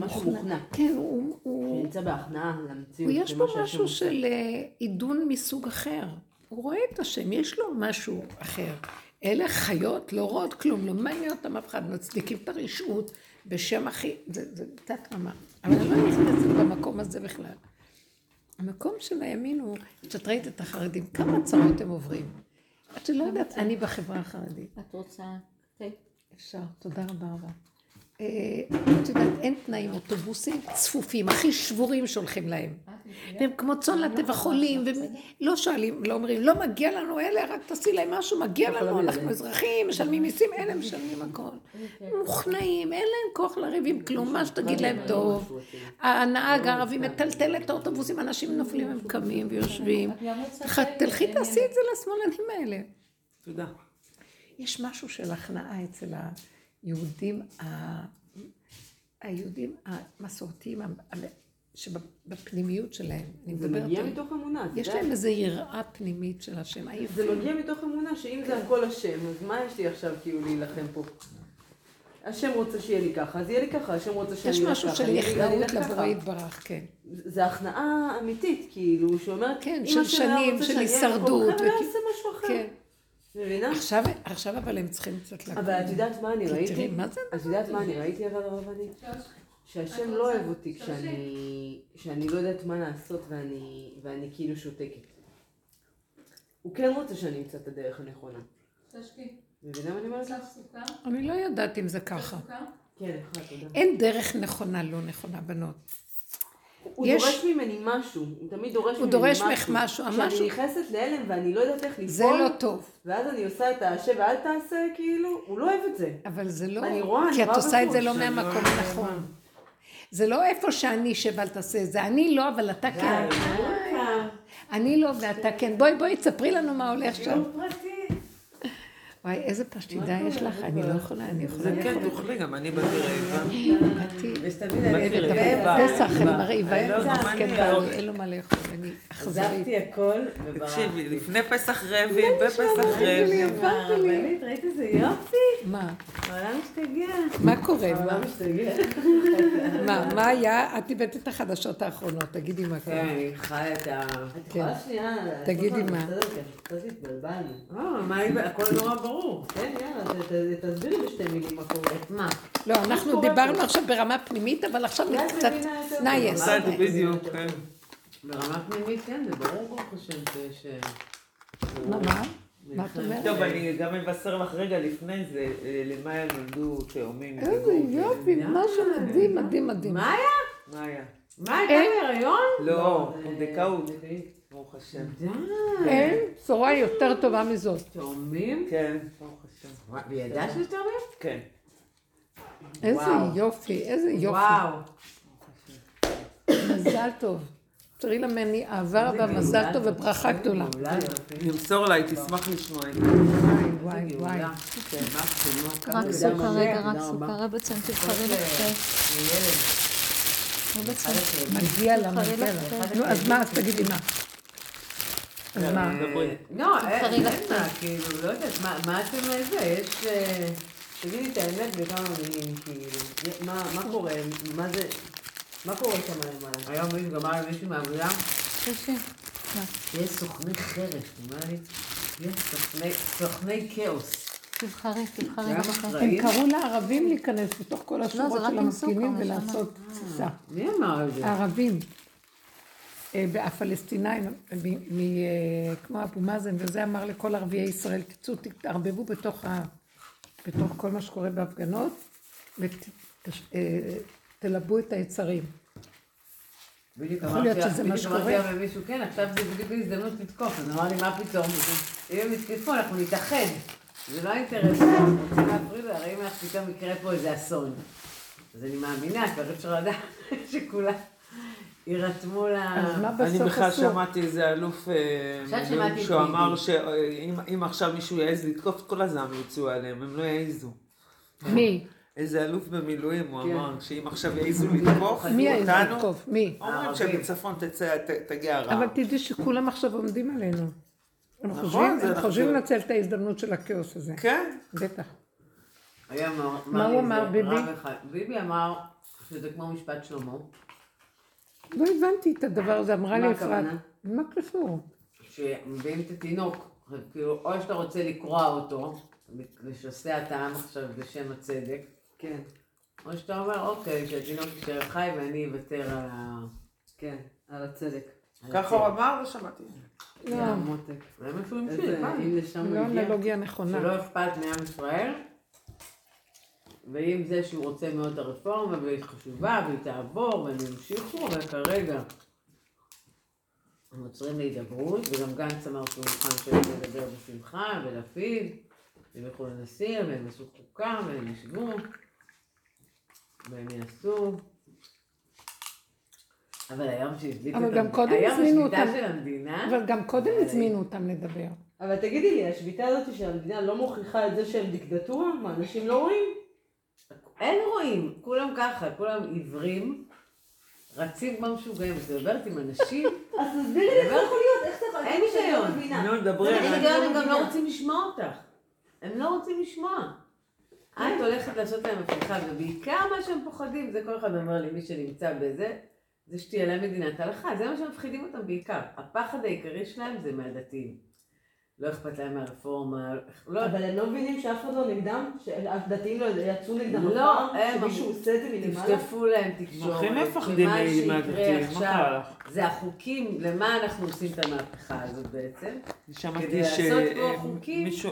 משהו מוכנע. כן, הוא... הוא... שנמצא בהכנעה למציאות. יש בו משהו. של אה, עידון מסוג אחר. הוא רואה את השם, יש לו משהו אחר. אלה חיות, לא רואות כלום, לא מעניין אותם אף אחד, מצדיקים את הרשעות בשם אחי, זה, זה תת רמה. אבל אני לא נכנסת במקום הזה בכלל. המקום של הימין הוא, כשאת ראית את החרדים, כמה צרות הם עוברים. את שלא יודעת, אני בחברה החרדית. את רוצה תה? אפשר, תודה רבה רבה. אה, את יודעת, אין תנאים, אוטובוסים צפופים, הכי שבורים שהולכים להם. והם כמו צאן לטבע חולים, ולא שואלים, לא אומרים, לא מגיע לנו אלה, רק תעשי להם משהו, מגיע לנו, אנחנו אזרחים, משלמים מיסים, אלה משלמים הכל. מוכנעים, אין להם כוח לריב עם כלום, מה שתגיד להם טוב. הנהג הערבי מטלטל את האוטובוסים, אנשים נופלים, הם קמים ויושבים. תלכי תעשי את זה לשמאלנים האלה. תודה. יש משהו של הכנעה אצל היהודים, ה- היהודים המסורתיים, שבפנימיות שלהם, אני זה מדברת מגיע על... מתוך אמונה. יש. להם איזו יראה פנימית של השם. זה. מגיע מתוך אמונה שאם זה הכל השם, אז מה יש לי עכשיו כאילו להילחם פה? השם רוצה שיהיה לי ככה, אז יהיה לי ככה, השם רוצה שאני יש משהו ככה, של אני- אני נכנעות ככה. לבורא יתברך, כן. זה הכנעה אמיתית, כאילו, שאומרת, כן, אם של השם היה שנים, רוצה של שאני אהיה הישרדות היה וכי- עושה משהו אחר. כן. מבינה? עכשיו, עכשיו אבל הם צריכים קצת לקום. אבל את יודעת מה אני ראיתי? תראי, מה זה את יודעת מה אני ראיתי אבל הרבנית? שהשם לא אוהב אותי כשאני, כשאני לא יודעת מה לעשות ואני, ואני כאילו שותקת. הוא כן רוצה שאני אמצא את הדרך הנכונה. תשקי. מבינה מה אני אומרת לך? אני לא יודעת אם זה ככה. כן, אחד, תודה. אין דרך נכונה, לא נכונה, בנות. הוא יש- דורש ממני משהו, הוא תמיד דורש הוא ממני דורש משהו. ממך משהו, כשאני המשהו- נכנסת להלם ואני לא יודעת איך לפעול, זה לא טוב. ואז אני עושה את השב ואל תעשה, כאילו, הוא לא אוהב את זה. אבל זה לא... אני רואה, אני כי את רואה עושה את זה לא אני מהמקום לא- הנכון. זה לא איפה שאני שב אל תעשה, זה אני לא, אבל אתה כן. אני לא ואתה כן. בואי, בואי, תספרי לנו מה הולך שם. וואי, איזה פשטידה יש לך, אני לא יכולה, אני יכולה זה כן. תאכלי, גם אני באמצע. פסח, אני מרעיבה, אני לא מה כן, אני בעלי, אוכל. אין לו מה לאכול, אני אכזרית. עזבתי הכל וברחתי. תקשיבי, לפני פסח רבי, בפסח רבי. ראית איזה יופי? מה? העולם משתגע. מה קורה? העולם מה? משתגע. מה, מה היה? את הבאת את החדשות האחרונות, תגידי מה כן, קורה. אני חיה את ה... את יכולה שנייה... תגידי מה. התבלבלנו. אה, מה, הכל נורא ברור. כן, יאללה, תסבירי בשתי מילים מה קורה. מה? לא, אנחנו דיברנו? עכשיו ברמה פנימית, אבל עכשיו קצת. נייס. בדיוק, כן. ברמה פנימית, כן, זה ברור ברוך השם. אה, מה, מה? מה את אומרת? טוב, אני גם אבשר לך רגע לפני זה, אה, למאיה נולדו תאומים. איזה יופי. משהו מדהים, מדהים, מדהים. מה היה? מה היה? מה הייתה אין. בהיריון? לא, פונדקאות. ברוך השם. די. אין בשורה יותר טובה מזאת. תאומים? כן, ברוך השם. ידעה שיש תאומים? כן. איזה. יופי, איזה יופי. וואו. מזל טוב. תראי לה ממני אהבה רבה, מזל טוב וברכה גדולה. נמסור לה, היא תשמח לשמוע את זה. וואי, וואי, וואי. כן. רק סוכר. רגע, רק. סוכר, רבצן, תבחרי לך. מגיע לה, מגיע לה. נו, אז מה, אז תגידי מה. אז מה? דברי. לא, אין מה, כאילו, לא יודעת, מה- מה אתם זה? יש... אה, תגידי את האמת בכמה מילים, כאילו. מה מה קורה? מה זה... מה קורה שם למעלה? היום מישהו גמר עם מישהו מהעבודה. מה? יש סוכני חרש, הוא אומר לי, יש סוכני- כאוס. תבחרי, תבחרי. הם קראו לערבים להיכנס לתוך כל השורות לא, של המפגינים. ולעשות תסיסה. מי אמר את זה? הערבים, אה, הפלסטינאים, מ- מ- אה, כמו אבו מאזן, וזה אמר לכל ערביי ישראל, תצאו, תתערבבו בתוך, ה, בתוך כל מה שקורה בהפגנות, ותלבו את היצרים. יכול להיות שזה מה בדיוק אמרתי שקורה. למישהו, כן, עכשיו זה בדיוק הזדמנות לתקוף, אז אמר לי, מה פתאום? אם הם יתקפו, אנחנו נתאחד. זה לא האינטרס, אנחנו רוצים להפריד, הרי אם פתאום יקרה פה איזה אסון. אז אני מאמינה, כבר אפשר לדעת שכולם יירתמו ל... אז מה אני בסוף בכלל עשו? שמעתי איזה אלוף אה, מילואים את שהוא. אמר שאם עכשיו מישהו יעז לתקוף, כל הזעם יצאו עליהם, הם לא יעזו. מי? איזה אלוף במילואים, הוא כן. אמר, שאם עכשיו יעזו לתקוף מי אותנו, לתקוף? מי? אומרים. שבצפון תצא- ת- תגיע הרעה. אבל תדעי שכולם עכשיו עומדים עלינו. הם נכון, חושבים, לנצל את ההזדמנות של הכאוס הזה. כן, בטח. מה הוא אמר, ביבי? ביבי אמר שזה כמו משפט שלמה, לא הבנתי את הדבר הזה, אמרה לי מה אפרת. מה קשור? שמביאים את התינוק, כאילו, או שאתה רוצה לקרוע אותו, לשסע את העם עכשיו בשם הצדק, כן, או שאתה אומר, אוקיי, שהתינוק יישאר חי ואני אוותר על ה... כן, על הצדק. ככה הוא. אמר, לא שמעתי. לא, זה מה שהוא המשיך, אה? אם לשם לא הוא הגיע. אנלוגיה נכונה. שלא אכפת מעם ישראל, ועם זה שהוא רוצה מאוד את הרפורמה, והיא חשובה, והיא תעבור, והם ימשיכו, אבל כרגע הם עוצרים להידברות, וגם גנץ אמר שהוא מוכן שהם לדבר בשמחה, ולפיד, הם ילכו לנשיא, והם יעשו חוקה, והם ישבו, והם יעשו. אבל היום אבל את גם קודם היום הזמינו השביתה אותם. של המדינה, אבל גם קודם אבל- הזמינו אותם לדבר. אבל תגידי לי, השביתה הזאת של המדינה לא מוכיחה את זה שהם דיקטטורה? מה, אנשים לא רואים? אין רואים, כולם ככה, כולם עיוורים, רצים כמו משוגעים, את מדברת עם אנשים, אז תסבירי לי איך זה יכול להיות, איך זה יכול להיות? אין לא היגיון. נו, דברי. אין אני היגיון, לא הם גם. לא רוצים לשמוע אותך. הם לא רוצים לשמוע. את הולכת לעשות להם הפיכה, ובעיקר מה שהם פוחדים, זה כל אחד אומר לי, מי שנמצא בזה, זה שתהיה להם מדינת הלכה, זה מה שמפחידים אותם בעיקר. הפחד העיקרי שלהם זה מהדתיים. לא אכפת להם מהרפורמה, לא אבל הם לא מבינים שאף אחד לא נגדם? שהדתיים לא יצאו נגדם לא? הם שמישהו עושה את זה מלמעלה? טפטפו להם תקשורת. הכי מפחדים מהדתיים, מה עכשיו קרה לך? זה החוקים, למה אנחנו עושים את המהפכה הזאת בעצם? שמעתי כדי לעשות פה חוקים שמישהו,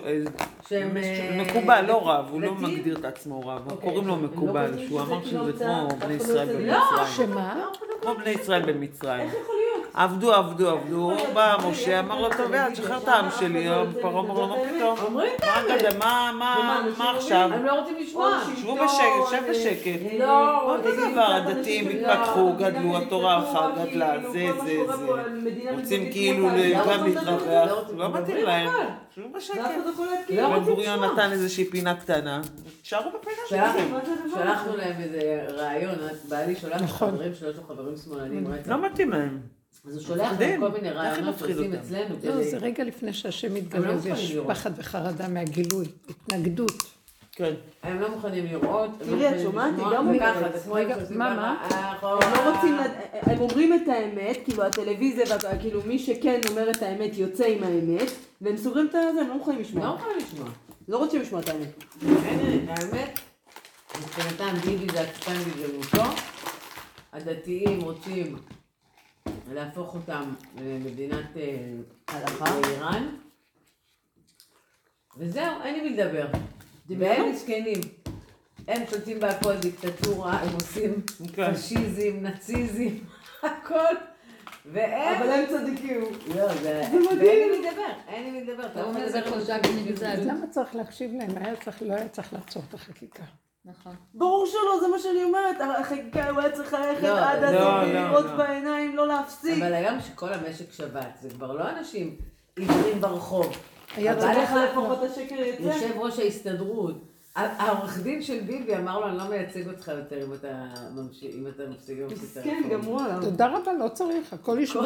שהם, מישהו- אה, מקובל, לא רב, הוא לא? מגדיר את עצמו רב, אוקיי, קוראים לו לא מקובל, שהוא אמר כאילו שזה כמו בני ישראל לא יוצא במצרים. לא, שמה? כמו בני ישראל במצרים. איך יכול להיות? עבדו, עבדו, עבדו, בא משה, אמר לו, טוב, יאללה, תשחרר את העם שלי, פרעה אמר לו, מה פתאום? אומרים את מה האמת. מה, מה, מה עכשיו? הם לא רוצים לשמוע. שבו בשקט, שב בשקט. לא, אותו דבר, הדתיים התפתחו, גדלו, התורה הלכה, גדלה, זה, זה, זה. רוצים כאילו גם להתרווח, לא מתאים להם. שבו בשקט. לא בן גוריון. נתן איזושהי פינה קטנה, תשארו בפינה שלכם. שלחנו להם איזה רעיון, בעלי שולח נכון. לחברים שלו, יש לו חברים שמאלנים. לא מתאים להם. אז הוא שולח. להם כל מיני רעיונות שעושים? אצלנו לא, כדי... זה רגע לפני שהשם לא מתגלה, מוכנים ויש. פחד וחרדה מהגילוי, התנגדות. כן. הם לא מוכנים לראות, הם תראי, לא את שומעת? היא גם. זה הם שעושים מה, מה? הם לא רוצים, הם אומרים את האמת, כאילו הטלוויזיה, כאילו מי שכן אומר את האמת יוצא עם האמת, והם סוגרים את הזה, הם לא מוכנים לא לשמוע. מוכנים לשמוע. לא רוצים לשמוע את האמת. האמת, מבחינתם ביבי זה הקטן בגלמותו, הדתיים רוצים להפוך אותם למדינת אה, הלכה. איראן, וזהו, אין עם מי לדבר. והם מסכנים. הם שולטים בהכל דיקטטורה, הם עושים כן. פשיזם, נאציזם, הכל. והם... אבל הם צדיקים. לא, זה... מדהים. ואין מי לדבר, אין עם מי לדבר. למה צריך להקשיב להם? היה צריך, לא היה צריך לעצור את החקיקה. נכון. ברור שלא, זה מה שאני אומרת, החקיקה הוא היה צריך ללכת לא, עד לא, הסוף, לא, לראות לא. בעיניים, לא להפסיק. אבל היום שכל המשק שבת, זה כבר לא אנשים עיוורים ברחוב. היה צריך לך לפחות השקר יצא. יושב ראש ההסתדרות. העורך דין של ביבי אמר לו, אני לא מייצג אותך יותר אם אתה ממשיך, אם אתה מפסיק עם מסכן, גמרו עליו. תודה רבה, לא צריך, הכל ישבות.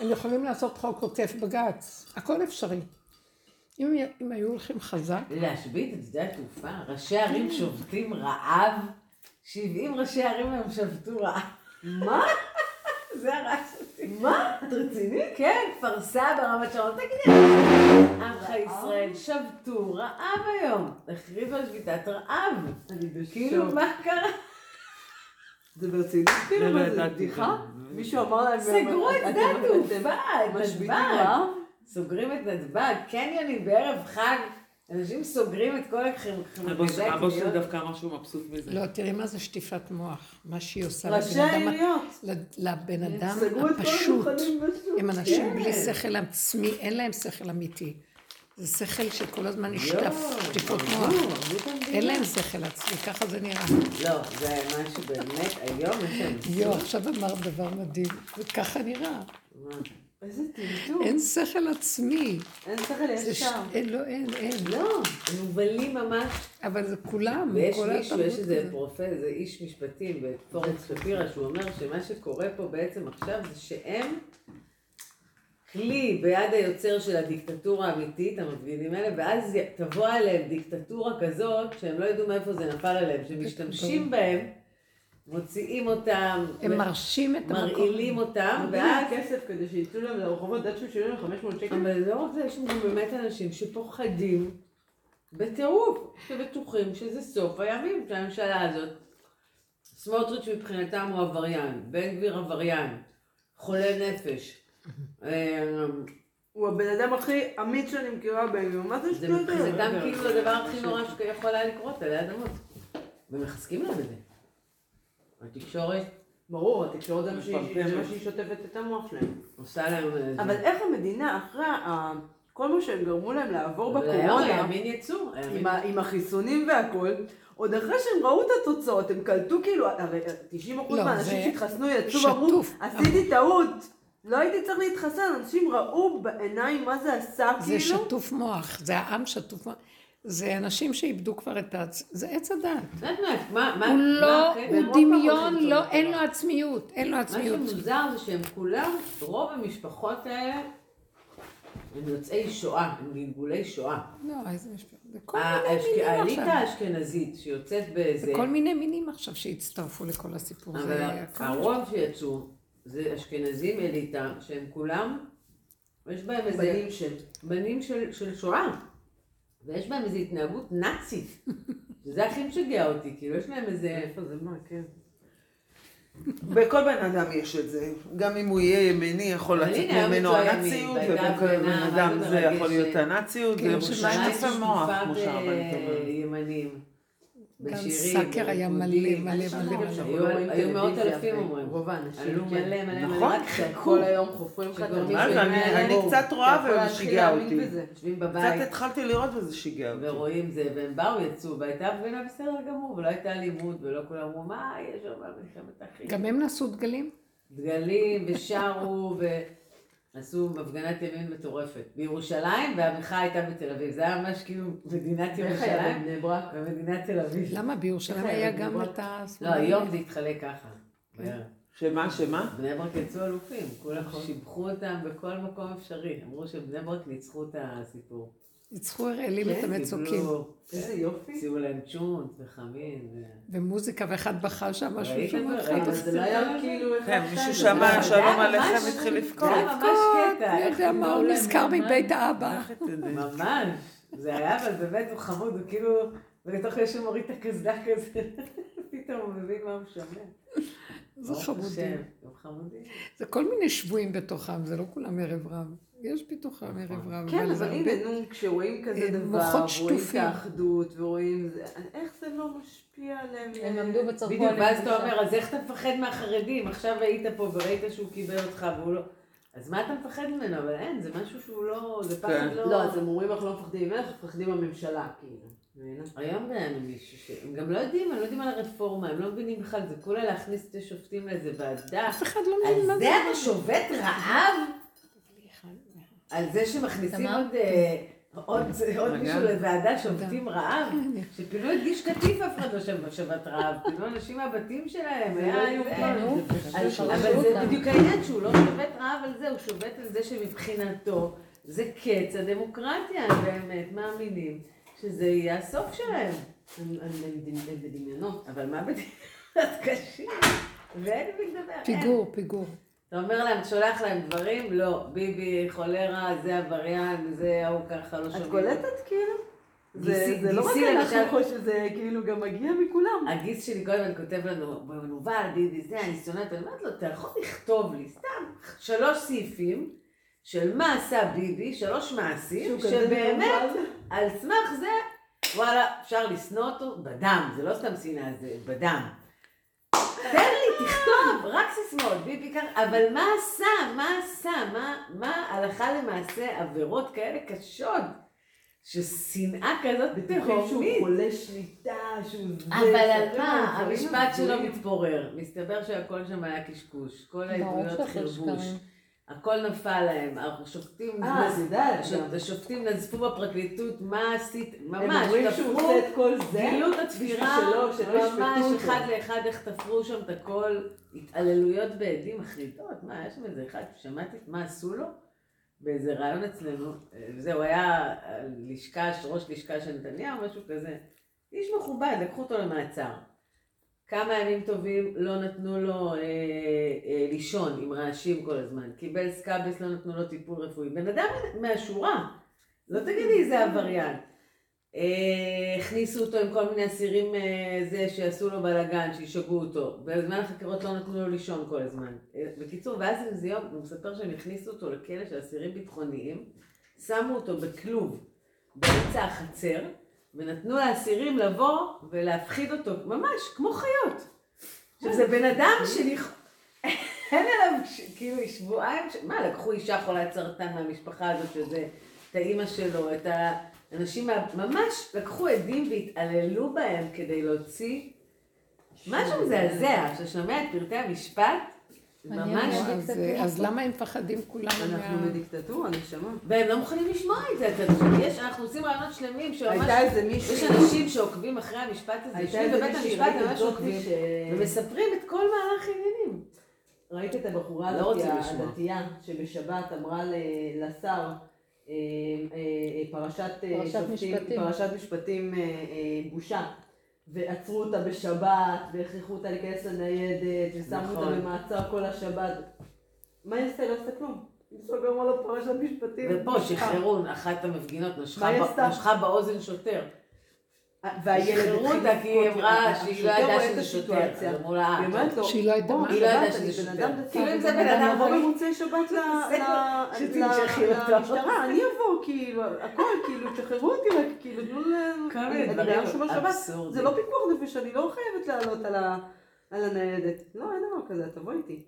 הם יכולים לעשות חוק עוקף בג"ץ, הכל אפשרי. אם, אם היו הולכים חזק, להשבית את שדה התעופה, ראשי ערים כן. שובתים רעב, 70 ראשי ערים היום שבתו רעב. מה? זה הרעש אותי. מה? את רצינית? כן, כפר סבא, רמת שרון, תגידי, עמך ישראל שבתו רעב היום. הכריזו על שביתת רעב. אני בשוק. כאילו, מה קרה? זה ברצינות? כאילו, לא מה זה בדיחה? מישהו אמר להם... סגרו את שדה התעופה, את משביתים נתב"ג. רעב? סוגרים את נתב"ג, קניונים בערב חג, אנשים סוגרים את כל חמגדי הבוס שלי. דווקא אמר שהוא מבסוט מזה. לא, תראי מה זה שטיפת מוח. מה שהיא עושה ראשי לבן אדם, העיריות. ל- לבן אדם הפשוט. הם אנשים כן. בלי שכל עצמי, אין להם שכל אמיתי. זה שכל שכל הזמן נשטף, יואו, שטיפות מוח. אין להם שכל עצמי, ככה זה נראה. לא, זה משהו באמת, היום יש להם... יואו, עכשיו אמרת דבר מדהים, וככה נראה. מה? איזה טמטום. אין שכל עצמי. אין שכל ישר. אין, לא, אין, אין. לא, הם מובלים ממש. אבל זה כולם, ויש כל מישהו, יש איזה. פרופסור, איזה איש משפטים בפורום שפירא, שהוא אומר שמה שקורה פה בעצם עכשיו זה שהם כלי ביד היוצר של הדיקטטורה האמיתית, המפגינים האלה, ואז תבוא עליהם דיקטטורה כזאת, שהם לא ידעו מאיפה זה נפל עליהם, שמשתמשים בהם, מוציאים אותם, הם מרשים את המקום. מרעילים אותם, ואז... כסף כדי שיצאו להם לרחובות עד שהם שילמו להם 500 שקל. אבל לא רק זה, יש גם באמת אנשים שפוחדים בטירוף, שבטוחים שזה סוף הימים, שהממשלה הזאת. סמוטריץ' מבחינתם הוא עבריין, בן גביר עבריין, חולה נפש. אה, הוא הבן אדם הכי אמיץ שאני מכירה ביום. מה זה זה שטויות מבחינתם האלה? כאילו הדבר הכי נורא שיכול היה לקרות עלי אדמות. ומחזקים להם את זה. התקשורת ברור, התקשורת זה מה שהיא-. זה שוטפת את המוח שלהם. עושה להם... אה, אבל איך המדינה, אחרי כל מה שהם גרמו להם לעבור בקורונה, הימין יצאו. הימין עם החיסונים והכל, עוד אחרי שהם ראו את התוצאות, הם קלטו כאילו, הרי 90% לא, מהאנשים זה שהתחסנו יצאו ואמרו. עשיתי טעות, לא הייתי צריך להתחסן, אנשים ראו בעיניים מה זה עשה, זה כאילו. שטוף מוח, זה העם שטוף מוח. זה אנשים שאיבדו כבר את העצ... זה עץ הדת. מה, מה, הוא לא, מה? הוא דמיון, לא, אין לו עצמיות, אין לו מה עצמיות. שמוזר זה שהם כולם, רוב המשפחות האלה, הם יוצאי שואה, הם גלגולי שואה. לא, איזה משפט. זה כל האשכ- מיני מינים האליטה עכשיו. האשכנזית שיוצאת באיזה... זה כל מיני מינים עכשיו שהצטרפו לכל הסיפור. אבל הרוב שיצאו זה אשכנזים אליטה, שהם כולם, יש בהם איזה... בנים של. בנים של, של שואה. ויש בהם איזו התנהגות נאצית. שזה הכי משגע אותי, כאילו יש להם איזה... איפה זה מה, כן. בכל בן אדם יש את זה. גם אם הוא יהיה ימיני, יכול לצאת ממנו הנאציות, ובכל בן אדם זה יכול? להיות הנאציות, כן, זה שטוף עם המוח, כמו שהרבנית אומרת. גם סאקר היה מלא. מלא, מלא, מלא. היו- מאות אלפים אומרים. רוב האנשים עלו מלא מלא, מלא נכון. רק חיכו. כל היום חופרים לך את אני- קצת רואה ושיגע להאמין אותי. יושבים קצת בבית התחלתי לראות וזה שיגע אותי. ורואים זה, והם באו, יצאו, והייתה הפגנה בסדר גמור, ולא הייתה אלימות, ולא כולם אמרו, מה יש שם במלחמת אחים? גם הם נשאו דגלים? דגלים, ושרו, ועשו הפגנת ימין מטורפת. בירושלים, והמחאה הייתה בתל אביב. זה היה ממש כאילו מדינת ירושלים בבני ברק? ומדינת תל אביב. למה? בירושלים היה גם? את ה... לא, היום זה התחלק ככה. בערב. שמה, שמה? בני ברק יצאו אלופים, כולם שיבחו אותם בכל מקום אפשרי. אמרו שבני ברק ניצחו את הסיפור. ניצחו הראלים את כן, המצוקים. קיבלו- איזה יופי. הציעו להם צ'ונט וחמין. ו- ומוזיקה, ואחד בכה שם משהו שם. את זה? את לא היה כאילו... אחד כן, מישהו שמע שלום עליכם התחיל לבכות. זה היה ממש קטע. אני איך יודע מה, הוא נזכר. מבית האבא. ממש. זה היה, אבל באמת הוא חמוד, הוא כאילו, ובתוך זה שהוא מוריד את הקסדה כזה, פתאום הוא מבין מה הוא שומע. זה חמודים. זה כל מיני שבויים בתוכם, זה לא כולם ערב רב. יש בתוכם ערב רב. כן, אבל הנה, נו, כשרואים כזה אה, דבר, רואים את. האחדות, ורואים זה, איך זה לא משפיע עליהם? הם עמדו בדיוק, עליהם ואז אתה. אומר, אז איך אתה מפחד מהחרדים? עכשיו היית פה וראית שהוא קיבל אותך והוא לא... אז מה אתה מפחד ממנו? אבל אין, זה משהו שהוא לא... זה פחד כן. לא... לא, אז הם אומרים אנחנו לא מפחדים ממך, אנחנו מפחדים מהממשלה, כאילו. היום ראינו מישהו שהם גם לא יודעים, הם לא יודעים על הרפורמה, הם לא מבינים בכלל, זה כולה להכניס שתי שופטים לאיזה ועדה. אף אחד לא מבין מה על זה. זה אתה שובת רעב? על זה שמכניסים? עוד, אה, עוד. מישהו לוועדה שובתים רעב? שפינו את גיש קטיף אף אחד לא שב- שבת רעב, פינו אנשים מהבתים שלהם, היה לא פשוט אבל פרשו זה. בדיוק העניין שהוא לא שובת רעב על זה, הוא שובת על זה שמבחינתו זה קץ הדמוקרטיה, הם באמת מאמינים שזה יהיה הסוף שלהם. הם הם- הם- הם בדמיונות. אבל מה בדמיונות קשים? ואין עם מי לדבר. פיגור, פיגור. אתה אומר להם, שולח להם דברים? לא. ביבי, חולרה, זה עבריין, זה ההוא ככה, לא את שומעים. קולטת כאילו? זה זה לא רק אנחנו חושבים, זה כאילו גם מגיע מכולם. הגיס שלי כל הזמן כותב לנו, במנוול, ביבי, זה, אני שונאת, אני אומרת לו, אתה יכול לכתוב לי סתם שלוש סעיפים של מה עשה ביבי, שלוש מעשים, שבאמת. על סמך זה, וואלה, אפשר לשנוא אותו בדם, זה לא סתם שנאה, זה בדם. תן לי, תכתוב, רק סיסמאות, ביבי ככה, אבל מה עשה, מה עשה, מה, מה הלכה למעשה עבירות כאלה קשות, ששנאה כזאת בטוחים שהוא. חולה שליטה, שהוא זה. אבל על מה? המשפט שלו. מתפורר. מסתבר שהכל שם היה קשקוש. כל העדויות חרבוש. הכל נפל להם. השופטים... אה, את יודעת. גם. השופטים נזפו בפרקליטות, מה עשית? הם ממש, אומרים שהוא תפרו, עושה את כל זה. גילו את התפירה, ממש. אחד לאחד איך תפרו שם את הכל, התעללויות בעדים מחרידות, מה, יש שם איזה אחד, שמעתי מה עשו לו? באיזה רעיון אצלנו, אה, זהו, היה לשכה, ראש לשכה של נתניהו, משהו כזה. איש מכובד, לקחו אותו למעצר. כמה ימים טובים לא נתנו לו אה, אה, לישון עם רעשים כל הזמן. קיבל סקאבס, לא נתנו לו טיפול רפואי. בן אדם מהשורה, לא תגידי איזה עבריין. אה, הכניסו אותו עם כל מיני אסירים אה, זה שעשו לו בלאגן, שישגעו אותו. בזמן החקירות לא נתנו לו לישון כל הזמן. אה, בקיצור, ואז איזה יום, הוא מספר שהם הכניסו אותו לכלא של אסירים ביטחוניים, שמו אותו בכלוב באמצע החצר, ונתנו לאסירים לבוא ולהפחיד אותו, ממש, כמו חיות. עכשיו, זה בן אדם שלכ... אין עליו, כאילו, שבועיים, ש... מה, לקחו אישה חולת סרטן מהמשפחה הזאת, שזה, את האימא שלו, את האנשים. ממש לקחו עדים והתעללו בהם כדי להוציא משהו מזעזע. כשאתה שומע את פרטי המשפט, ממש... מאוד. אז, אז למה הם מפחדים כולם אנחנו. בדיקטטורה, נשמה. והם לא מוכנים לשמוע את זה. אתה אנחנו עושים רעיונות שלמים שממש... הייתה איזה יש אנשים שעוקבים אחרי המשפט הזה, יושבים בבית המשפט ממש עוקבים. ומספרים את כל מהלך העניינים. ראית את הבחורה לא. הדתייה, שבשבת אמרה ל- לשר, אה, אה, פרשת אה, משפטים. פרשת משפטים אה, אה, בושה. ועצרו אותה בשבת, והכריחו אותה להיכנס לניידת, ושמו אותה נכון. במעצר כל השבת. מה היא עשתה? לא עשתה כלום. אמרה לו פרשת משפטים. ופה שחררו אחת המפגינות? נשכה באוזן שוטר. והילד אותה כי היא לבכות, אמרה שהיא לא ידעה שזה שוטר, הסיטואציה. אז אמרו לה, היא אומרת לו, שהיא לא בוא, מה היא לא ידעה שזה שוטר. כאילו אם זה אני בן אדם אבוא רגיל. במוצאי שבת. למשטרה, אני אבוא, כאילו, הכל, כאילו, תשחררו אותי רק, כאילו, תנו ל... כל אני- ביום שומר שבת. זה לא פיקוח נפש, אני לא חייבת לעלות על הניידת. לא, אין דבר כזה, תבוא איתי.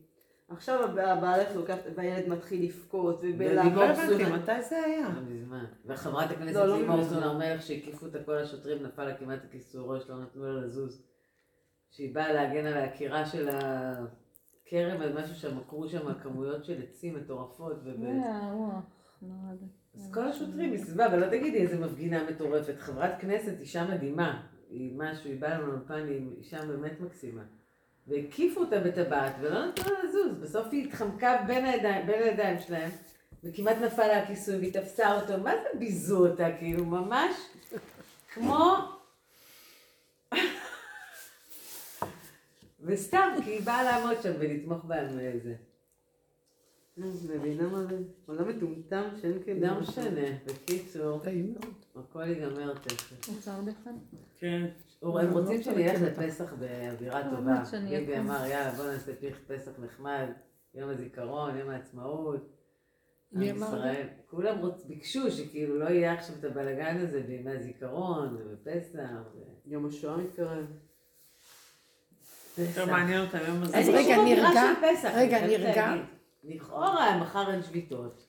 עכשיו הב- הבעלך לוקח, והילד מתחיל לבכות, לא ובלהבה. הבנתי, מתי זה היה? לא מזמן. וחברת הכנסת לא, לא לימור. סון הר מלך שהקיפו אותה כל השוטרים, נפל לה כמעט הכיסוי ראש, לא נתנו לה לזוז. שהיא באה להגן על העקירה של הכרם, על משהו שם, עקרו שם כמויות של עצים מטורפות. אז כל השוטרים מסביבה, ולא תגידי איזה מפגינה מטורפת. חברת כנסת, אישה מדהימה. היא משהו, היא באה לנו לאולפן, היא אישה באמת מקסימה. והקיפו אותה בטבעת, ולא נתנו לה לזוז. בסוף היא התחמקה בין הידיים, בין הידיים שלהם, וכמעט נפל לה הכיסוי, והיא תפסה אותו. מה זה ביזו אותה? כאילו, ממש כמו... וסתם, כי היא באה לעמוד שם ולתמוך בהם איזה. נו, מבינה מה זה? עולם מטומטם שאין כאילו... לא משנה, בקיצור. הכל ייגמר תכף. רוצה עוד אחד? כן. הם לא, רוצים לא מכירים אותה. לפסח באווירה לא, טובה. שאני ביבי אקום. אמר, יאללה, בוא נעשה פח- פסח נחמד, יום הזיכרון, יום העצמאות. מי עם אמר ישראל. כולם רוצ... ביקשו שכאילו לא יהיה עכשיו את הבלגן הזה בימי הזיכרון, ובפסח. ו- יום השואה מתקרב. יותר. מעניין אותם היום הזה. אז רגע, נרגע? רגע, נרגע? לכאורה, מחר אין שביתות.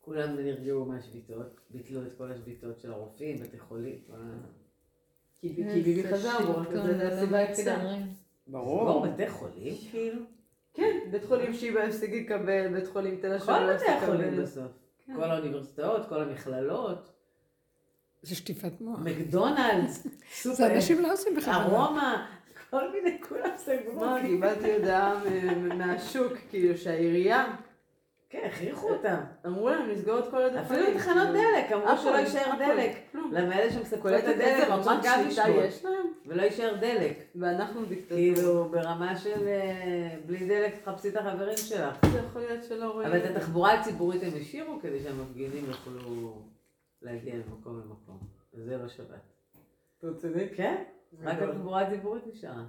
כולם נרגעו מהשביתות, ביטלו את כל השביתות של הרופאים, בתי חולים. כי ביבי חזר בו, זה הסיבה היחידה. ברור, בתי חולים כאילו? כן, בית חולים שיבא הפסיק לקבל, בית חולים תל השומר כל הפסיק בתי החולים לקבל. בסוף. כן. כל האוניברסיטאות, כל המכללות, זה שטיפת מוח. מקדונלדס, זה סופר, אנשים לא עושים בכוונה. ארומה, כל מיני, כולם סגרו. מה, קיבלתי הודעה מהשוק, כאילו שהעירייה, כן, הכריחו אותם. אמרו להם לסגור את כל הדברים. אפילו תחנות דלק, אמרו שלא יישאר דלק. למה אלה קולטת את הדלק רוצות גם שליטה. יש להם, ולא יישאר דלק. ואנחנו דיקטטורה. כאילו, ברמה של אה, בלי דלק תחפשי את החברים שלך. זה יכול להיות שלא רואים. אבל את התחבורה הציבורית הם השאירו כדי שהמפגינים יוכלו להגיע ממקום למקום. וזה לא שבת. רציני? כן? רק. התחבורה הציבורית נשארה.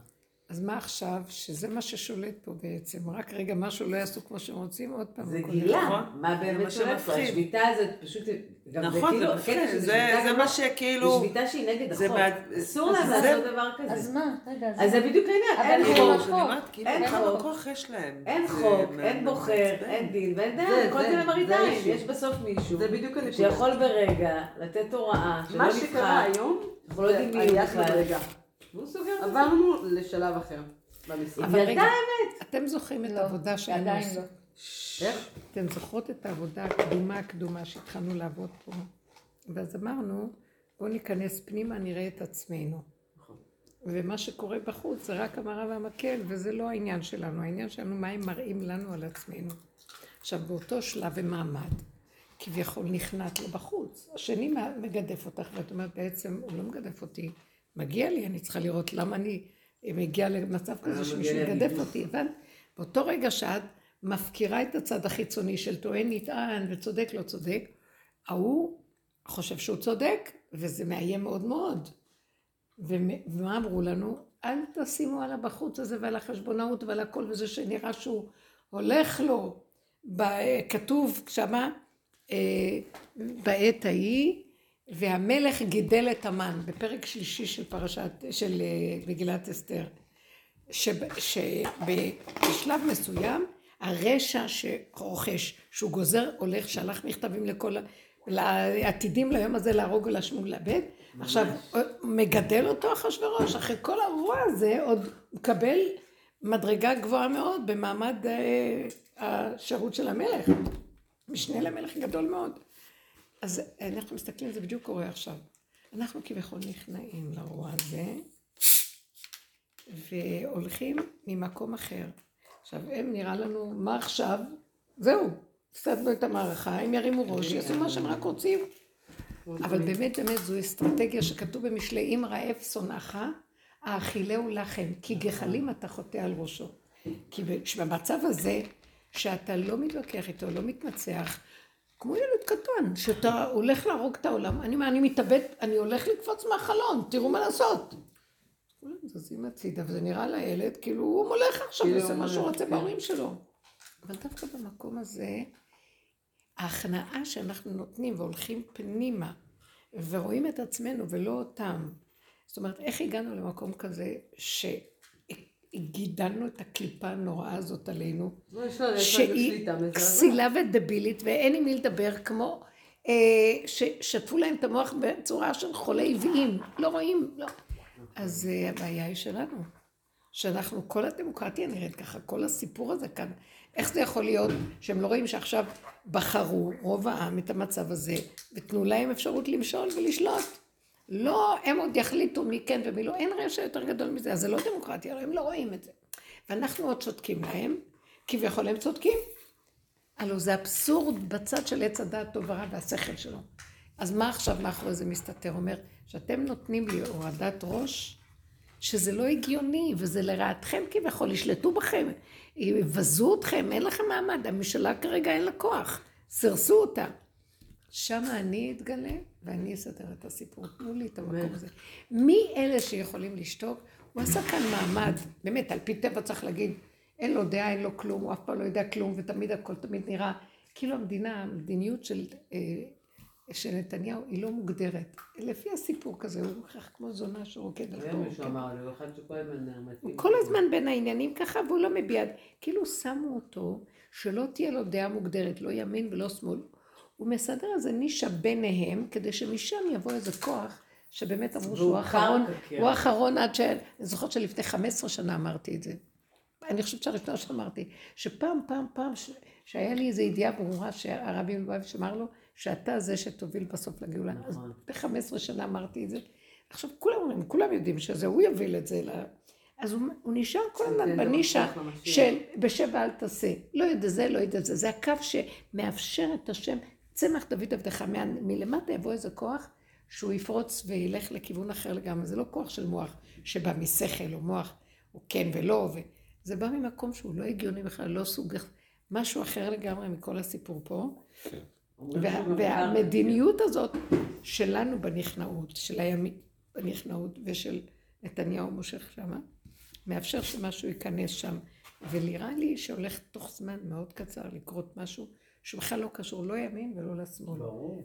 אז מה עכשיו? שזה מה ששולט פה בעצם. רק רגע משהו לא יעשו כמו שהם רוצים, עוד פעם. זה גילה, נכון. מה באמת שולט פה. השביתה הזאת פשוט, גם נכון, כאילו, זה מפחיד, זה מה לא- שכאילו... זה שביתה שהיא נגד החוק. אסור להם זה- לעשות דבר כזה. אז מה? רגע, אז אז זה? בדיוק העניין, אבל אין אין חוק, כאילו, אין חוק. כוח יש להם. אין חוק, אין בוחר. אין דין ואין זה- דיין, כל זה- למראית עין. יש בסוף מישהו זה בדיוק הנקודה. שיכול ברגע לתת הוראה שלא מה שקרה. היום, אנחנו לא יודעים מי הוא בכלל. והוא סוגר את זה. עברנו לשלב אחר במשרד. אבל רגע, אתם זוכרים את לא, העבודה שהיינו עדיין? לא. איך? אתם זוכרות את העבודה הקדומה הקדומה שהתחלנו לעבוד פה? ואז אמרנו, בואו ניכנס פנימה, נראה את עצמנו. ומה שקורה בחוץ זה רק המראה והמקל, וזה לא העניין שלנו. העניין שלנו, מה הם מראים לנו על עצמנו. עכשיו, באותו שלב ומעמד, כביכול נכנעת לו בחוץ. השני מגדף אותך, ואת אומרת, בעצם, הוא לא מגדף אותי, מגיע לי, אני צריכה לראות למה אני מגיעה למצב כזה שמישהו יגדף. אותי, הבנת? באותו רגע שאת מפקירה את הצד החיצוני של טוען, נטען וצודק, לא צודק, ההוא חושב שהוא צודק, וזה מאיים מאוד מאוד. ומ- ומה אמרו לנו? אל תשימו על הבחוץ הזה ועל החשבונאות ועל הכל וזה שנראה שהוא הולך לו. ב- כתוב שמה, אה, בעת ההיא, והמלך גידל את המן, בפרק שלישי של פרשת, של אה, מגילת אסתר, שב- שבשלב מסוים הרשע שרוכש, שהוא גוזר, הולך, שלח מכתבים לכל, לעתידים ליום הזה להרוג ולהשמוג לאבד, עכשיו מגדל אותו אחשוורוש, אחרי כל הרוע הזה עוד מקבל מדרגה גבוהה מאוד במעמד אה, השירות של המלך, משנה למלך גדול מאוד. אז אנחנו מסתכלים, זה בדיוק קורה עכשיו. אנחנו כביכול נכנעים לרוע הזה, והולכים ממקום אחר. עכשיו, הם נראה לנו, מה עכשיו? זהו, הפסדנו את המערכה, הם ירימו ראש, יעשו מה שהם רק רוצים. אבל באמת, באמת, זו אסטרטגיה שכתוב במשלי, אם רעב שונאך, האכילהו לחם, כי גחלים אתה חוטא על ראשו. כי במצב הזה, שאתה לא מתווכח איתו, לא מתנצח, כמו ילד קטן, שאתה הולך להרוג את העולם, אני אומר, אני מתאבד, אני הולך לקפוץ מהחלון, תראו מה לעשות. כולם זזים הצידה, וזה נראה לילד כאילו הוא מולך עכשיו, כאילו עושה הוא מה שהוא רוצה כן. בהורים שלו. אבל דווקא במקום הזה, ההכנעה שאנחנו נותנים והולכים פנימה, ורואים את עצמנו ולא אותם. זאת אומרת, איך הגענו למקום כזה שגידלנו את הקליפה הנוראה הזאת עלינו, שהיא. כסילה ודבילית ואין עם מי לדבר כמו אה, ששטפו להם את המוח בצורה של חולי עוויים, לא רואים, לא. אז אה, הבעיה היא שלנו, שאנחנו, כל הדמוקרטיה נראית ככה, כל הסיפור הזה כאן, איך זה יכול להיות שהם לא רואים שעכשיו בחרו רוב העם את המצב הזה ותנו להם אפשרות למשול ולשלוט. לא, הם עוד יחליטו מי כן ומי לא, אין רשע יותר גדול מזה, אז זה לא דמוקרטיה, הם לא רואים את זה. ואנחנו עוד צודקים להם, כביכול הם צודקים. הלו זה אבסורד בצד של עץ הדעת טוב ורע והשכל שלו. אז מה עכשיו מאחורי זה מסתתר? אומר, שאתם נותנים לי הורדת ראש, שזה לא הגיוני, וזה לרעתכם כביכול, ישלטו בכם, יבזו אתכם, אין לכם מעמד, הממשלה כרגע אין לה כוח, סירסו אותה. שם אני אתגלה, ואני אסדר את הסיפור. תנו לי את המקום הזה. מי אלה שיכולים לשתוק? הוא עשה כאן מעמד, באמת, על פי טבע צריך להגיד, אין לו דעה, אין לו כלום, הוא אף פעם לא יודע כלום, ותמיד הכל תמיד נראה, כאילו המדינה, המדיניות של, אה, של נתניהו היא לא מוגדרת. לפי הסיפור כזה, הוא כך כמו זונה שרוקד על מתאים. הוא כל הזמן בין העניינים ככה, והוא לא מביע, כאילו שמו אותו, שלא תהיה לו דעה מוגדרת, לא ימין ולא שמאל. הוא מסדר איזה נישה ביניהם, כדי שמשם יבוא איזה כוח, שבאמת אמרו שהוא האחרון, כן. הוא האחרון עד ש... אני זוכרת שלפני 15 שנה אמרתי את זה. אני חושבת שהראשונה שאמרתי, שפעם, פעם, פעם, ש... שהיה לי איזו ידיעה ברורה שהרבי מלובביץ' אמר לו, שאתה זה שתוביל בסוף לגאולה. אז נכון. לפני 15 שנה אמרתי את זה. עכשיו כולם אומרים, כולם יודעים שזה הוא יוביל את זה. ל... אז הוא, הוא נשאר כל הזמן בנישה. של בשבע אל תעשה. לא יודע זה, לא יודע זה. זה הקו שמאפשר את השם, צמח דוד עבדך. מלמטה יבוא איזה כוח שהוא יפרוץ וילך לכיוון אחר לגמרי. זה לא כוח של מוח שבא משכל או מוח, או כן ולא. ו... זה בא ממקום שהוא לא הגיוני בכלל, לא סוג, משהו אחר לגמרי מכל הסיפור פה. אומרים וה, והמדיניות הזאת שלנו בנכנעות, של הימין בנכנעות ושל נתניהו מושך שמה, מאפשר שמשהו ייכנס שם. ונראה לי שהולך תוך זמן מאוד קצר לקרות משהו שבכלל לא קשור לא ימין ולא לשמאל.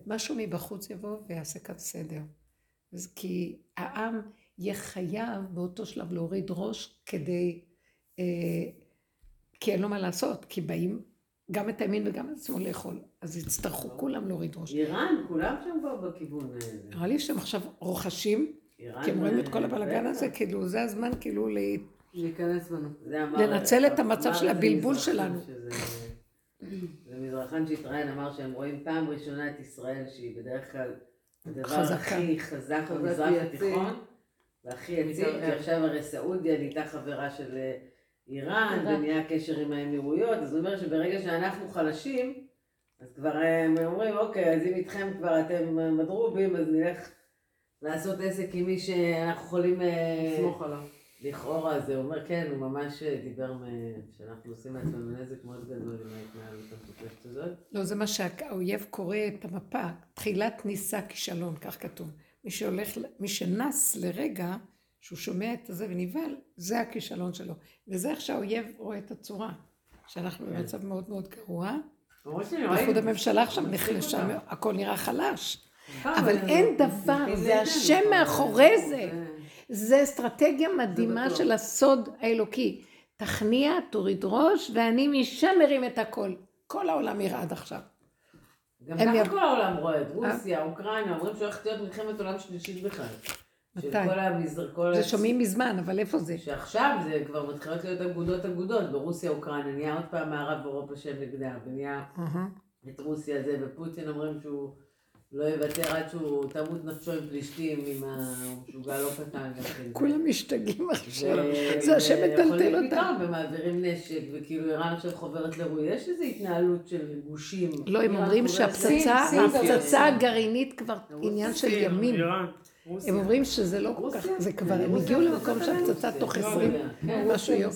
משהו מבחוץ יבוא ויעשה כאן סדר. כי העם יהיה חייב באותו שלב להוריד ראש כדי... אה, כי אין לו מה לעשות, כי באים גם את הימין וגם את השמאל לאכול. אז יצטרכו כולם להוריד ראש. איראן, כולם שם כבר בכיוון הזה. נראה לי שהם עכשיו רוכשים, כי הם רואים את כל הבלגן הזה. כאילו זה הזמן כאילו ל... להיכנס בנו. לנצל את המצב של הבלבול שלנו. שזה- זה מזרחן שהתראיין אמר שהם רואים פעם ראשונה את ישראל שהיא בדרך כלל הדבר חזקה. הכי חזק במזרח. התיכון והכי יציב, כי מתערער. עכשיו הרי סעודיה נהייתה חברה של אה, איראן. ונהיה קשר עם האמירויות, אז הוא אומר שברגע שאנחנו חלשים, אז כבר אה, הם אומרים אוקיי, אז אם איתכם כבר אתם מדרובים, אז נלך לעשות עסק עם מי שאנחנו יכולים אה, לסמוך עליו. לכאורה זה אומר, כן, הוא ממש דיבר מ- שאנחנו עושים לעצמנו נזק מאוד גדול עם ההתנהלות המטופשת הזאת. לא, זה מה שהאויב קורא את המפה, תחילת ניסה כישלון, כך כתוב. מי שהולך, מי שנס לרגע, שהוא שומע את זה ונבהל, זה הכישלון שלו. וזה איך שהאויב רואה את הצורה. שאנחנו כן. במצב מאוד מאוד גרוע. בייחוד הממשלה עכשיו נחלשה, הכל נראה חלש. פעם אבל אין דבר, זה השם נכון, מאחורי זה. זה- זה אסטרטגיה מדהימה בטוח. של הסוד האלוקי. תכניע, תוריד ראש, ואני משם מרים את הכל. כל העולם ירעד עכשיו. גם ככה כל העולם רואה את רוסיה, אוקראינה, אומרים שהולכת להיות מלחמת עולם שלישית בכלל. מתי? זה שומעים מזמן, אבל איפה זה? שעכשיו זה כבר מתחילות להיות אגודות אגודות, ברוסיה, אוקראינה, נהיה עוד פעם מערב אירופה שנגדה, ונהיה אהה. את רוסיה זה, ופוטין אומרים שהוא לא יוותר עד שהוא תמות נפשו עם פלישתים, עם המשוגע לא קטן גם כן. כולם משתגעים עכשיו. ו- זה השם מטלטל אותם. ומעבירים נשק, וכאילו איראן עכשיו חוברת לרועי, יש איזו התנהלות של גושים. לא, הם אומרים שהפצצה הגרעינית כבר עניין של ימים. הם אומרים שזה לא כל כך? זה כבר, הם הגיעו זה למקום שהפצצה. תוך לא 20, יודע. כן, משהו יום.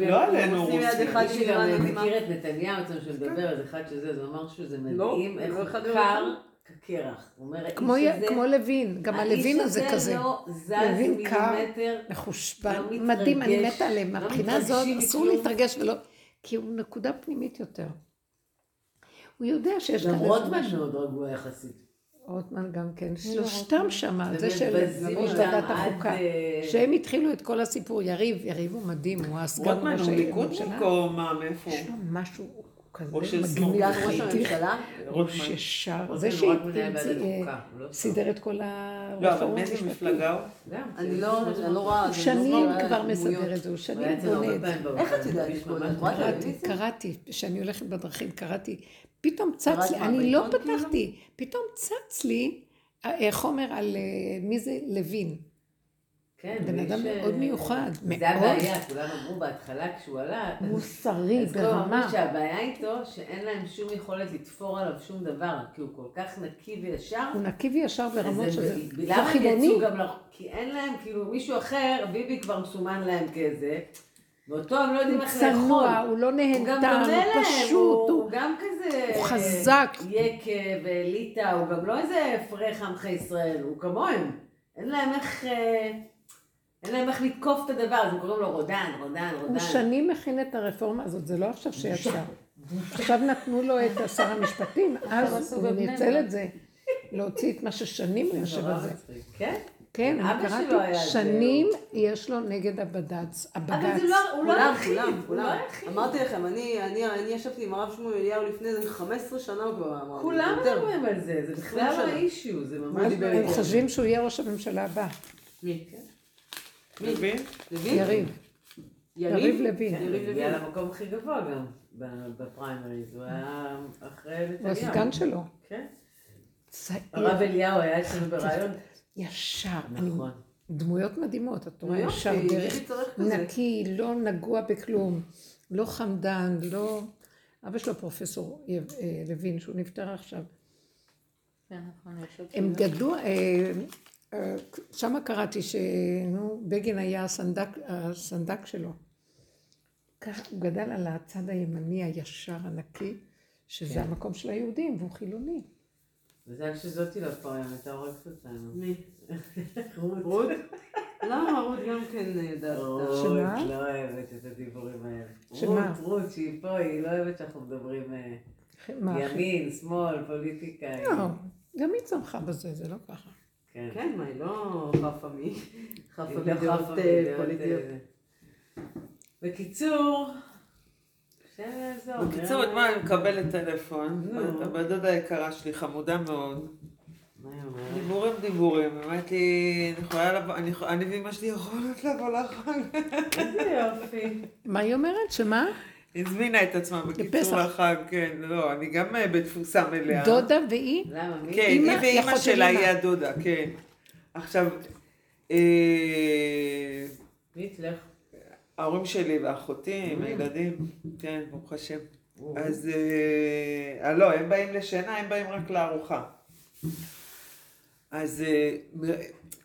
לא עלינו, רוסיה. עצמה. מכיר את נתניהו אצלנו שמדבר, אז אחד שזה, אז הוא אמר שזה לא, מדהים, איך לא הוא אחד קר לאחד. כקרח. הוא אומר, האיש כמו י- הזה, כמו לוין, גם הלווין הזה כזה. האיש הזה לא זז לוין קר, מילימטר. מחושבן, לא מתרגש, מדהים, אני מתה עליהם. לא מהבחינה הזאת אסור. להתרגש ולא, כי הוא נקודה פנימית יותר. הוא יודע שיש גם כאן איזה רוטמן. מאוד רגוע יחסית. רוטמן גם כן, לא שלושתם רוטמן? שמה, זה של ראש ועדת עד, החוקה. אה, שהם התחילו את כל הסיפור, יריב, יריב הוא מדהים, הוא הסגן רוטמן ראש הוא ליכודניק. או מה, מאיפה הוא? יש לו משהו כזה או של מגניב, ראש הממשלה? ראש. ישר, זה הוא חוקה, הוא לא. את כל לא, אבל מאיזה. מפלגה הוא? אני כן, לא אני לא רואה. הוא שנים כבר. מסדר את זה, הוא הוא שנים בונה את זה. איך את יודעת. קראתי? קראתי, כשאני הולכת בדרכים קראתי, פתאום צץ לי, אני לא כאילו? פתחתי, פתאום צץ לי אה, חומר על אה, מי זה לוין. כן, בן אדם אה, מאוד מיוחד, זה מאוד הבעיה, כולם אמרו בהתחלה כשהוא עלה, מוסרי אז כולם אמרו ברמה. שהבעיה איתו, שאין להם שום יכולת לתפור עליו שום דבר, כי הוא כל כך נקי וישר. הוא נקי וישר ברמות אז שזה, למה הם. יצאו גם, לח- כי אין להם, כאילו מישהו אחר, ביבי כבר מסומן להם כזה, ואותו הם לא יודעים איך לאכול. צנוע, הוא לא הוא גם נהנתן, הוא פשוט, הוא גם כזה... הוא חזק. יקה ואליטה, הוא גם לא איזה פרח עמך ישראל, הוא כמוהם. אין להם איך... אין להם איך לתקוף את הדבר, אז הם קוראים לו רודן, רודן, רודן. הוא שנים מכין את הרפורמה הזאת, זה לא עכשיו שיצא. עכשיו נתנו לו את שר המשפטים, אז הוא ניצל. את זה. להוציא את מה ששנים הוא יושב על זה. כן? כן, אני קראתי, שנים יש לו נגד הבד"ץ. אבל הבג"ץ. זה לא, הוא לא היחיד, כולם, הוא לא. אמרתי לכם, אני אני- אני ישבתי עם הרב שמואל אליהו לפני איזה 15 שנה הוא כבר אמר. כולם. מדברים על זה, זה בכלל לא שנה. האישיו, זה ממש לא הם. חושבים שהוא יהיה ראש הממשלה הבא. מי? מי? לוין? יריב. יריב לוין. כן, יריב הוא לוין. למקום הכי גבוה גם בפריימריז, הוא היה אחרי הוא נתניהו. הסגן שלו. כן. צעיר, הרב אליהו היה אצלנו בריאיון. ישר. נכון. דמויות מדהימות, את רואה ישר דרך. נקי, לא נגוע בכלום, לא חמדן, לא... אבא שלו פרופסור אה, לוין, שהוא נפטר עכשיו. כן, נכון. הם. גדלו, אה, אה, שמה קראתי שנו, בגין היה הסנדק, הסנדק שלו. ככה, הוא גדל על הצד הימני הישר הנקי, שזה כן. המקום של היהודים, והוא חילוני. וזה היה כשזאתי לא פה היום, הייתה הורגת אותנו. מי? רות. רות? למה רות גם כן יודעת? את ה- רות? לא אוהבת את הדיבורים האלה. שמה? רות, רות, שהיא פה, היא לא אוהבת שאנחנו מדברים אה, ימין, שמאל, פוליטיקה. היא- לא, גם היא צמחה בזה, זה לא ככה. כן. כן, מה, היא לא חפה מ... חפה מדעות פוליטיות. אה, בקיצור. בקיצור, נראה אתמול אני מה- מקבלת טלפון. הבת דודה היקרה שלי, חמודה מאוד. מה? דיבורים דיבורים, אמרת לי, אני יכולה לבוא, אני ואמא שלי יכולות לבוא לחג. איזה יופי. מה היא אומרת? שמה? הזמינה את עצמה בקיצור. לחג, כן, לא, אני גם אה, בתפוסה מלאה. דודה והיא? למה? מי? כן, היא ואימא שלה. היא הדודה, כן. עכשיו, אה? ההורים שלי ואחותי עם הילדים, כן, ברוך השם. אז אה, אה, לא, הם באים לשינה, הם באים רק לארוחה. אז אה,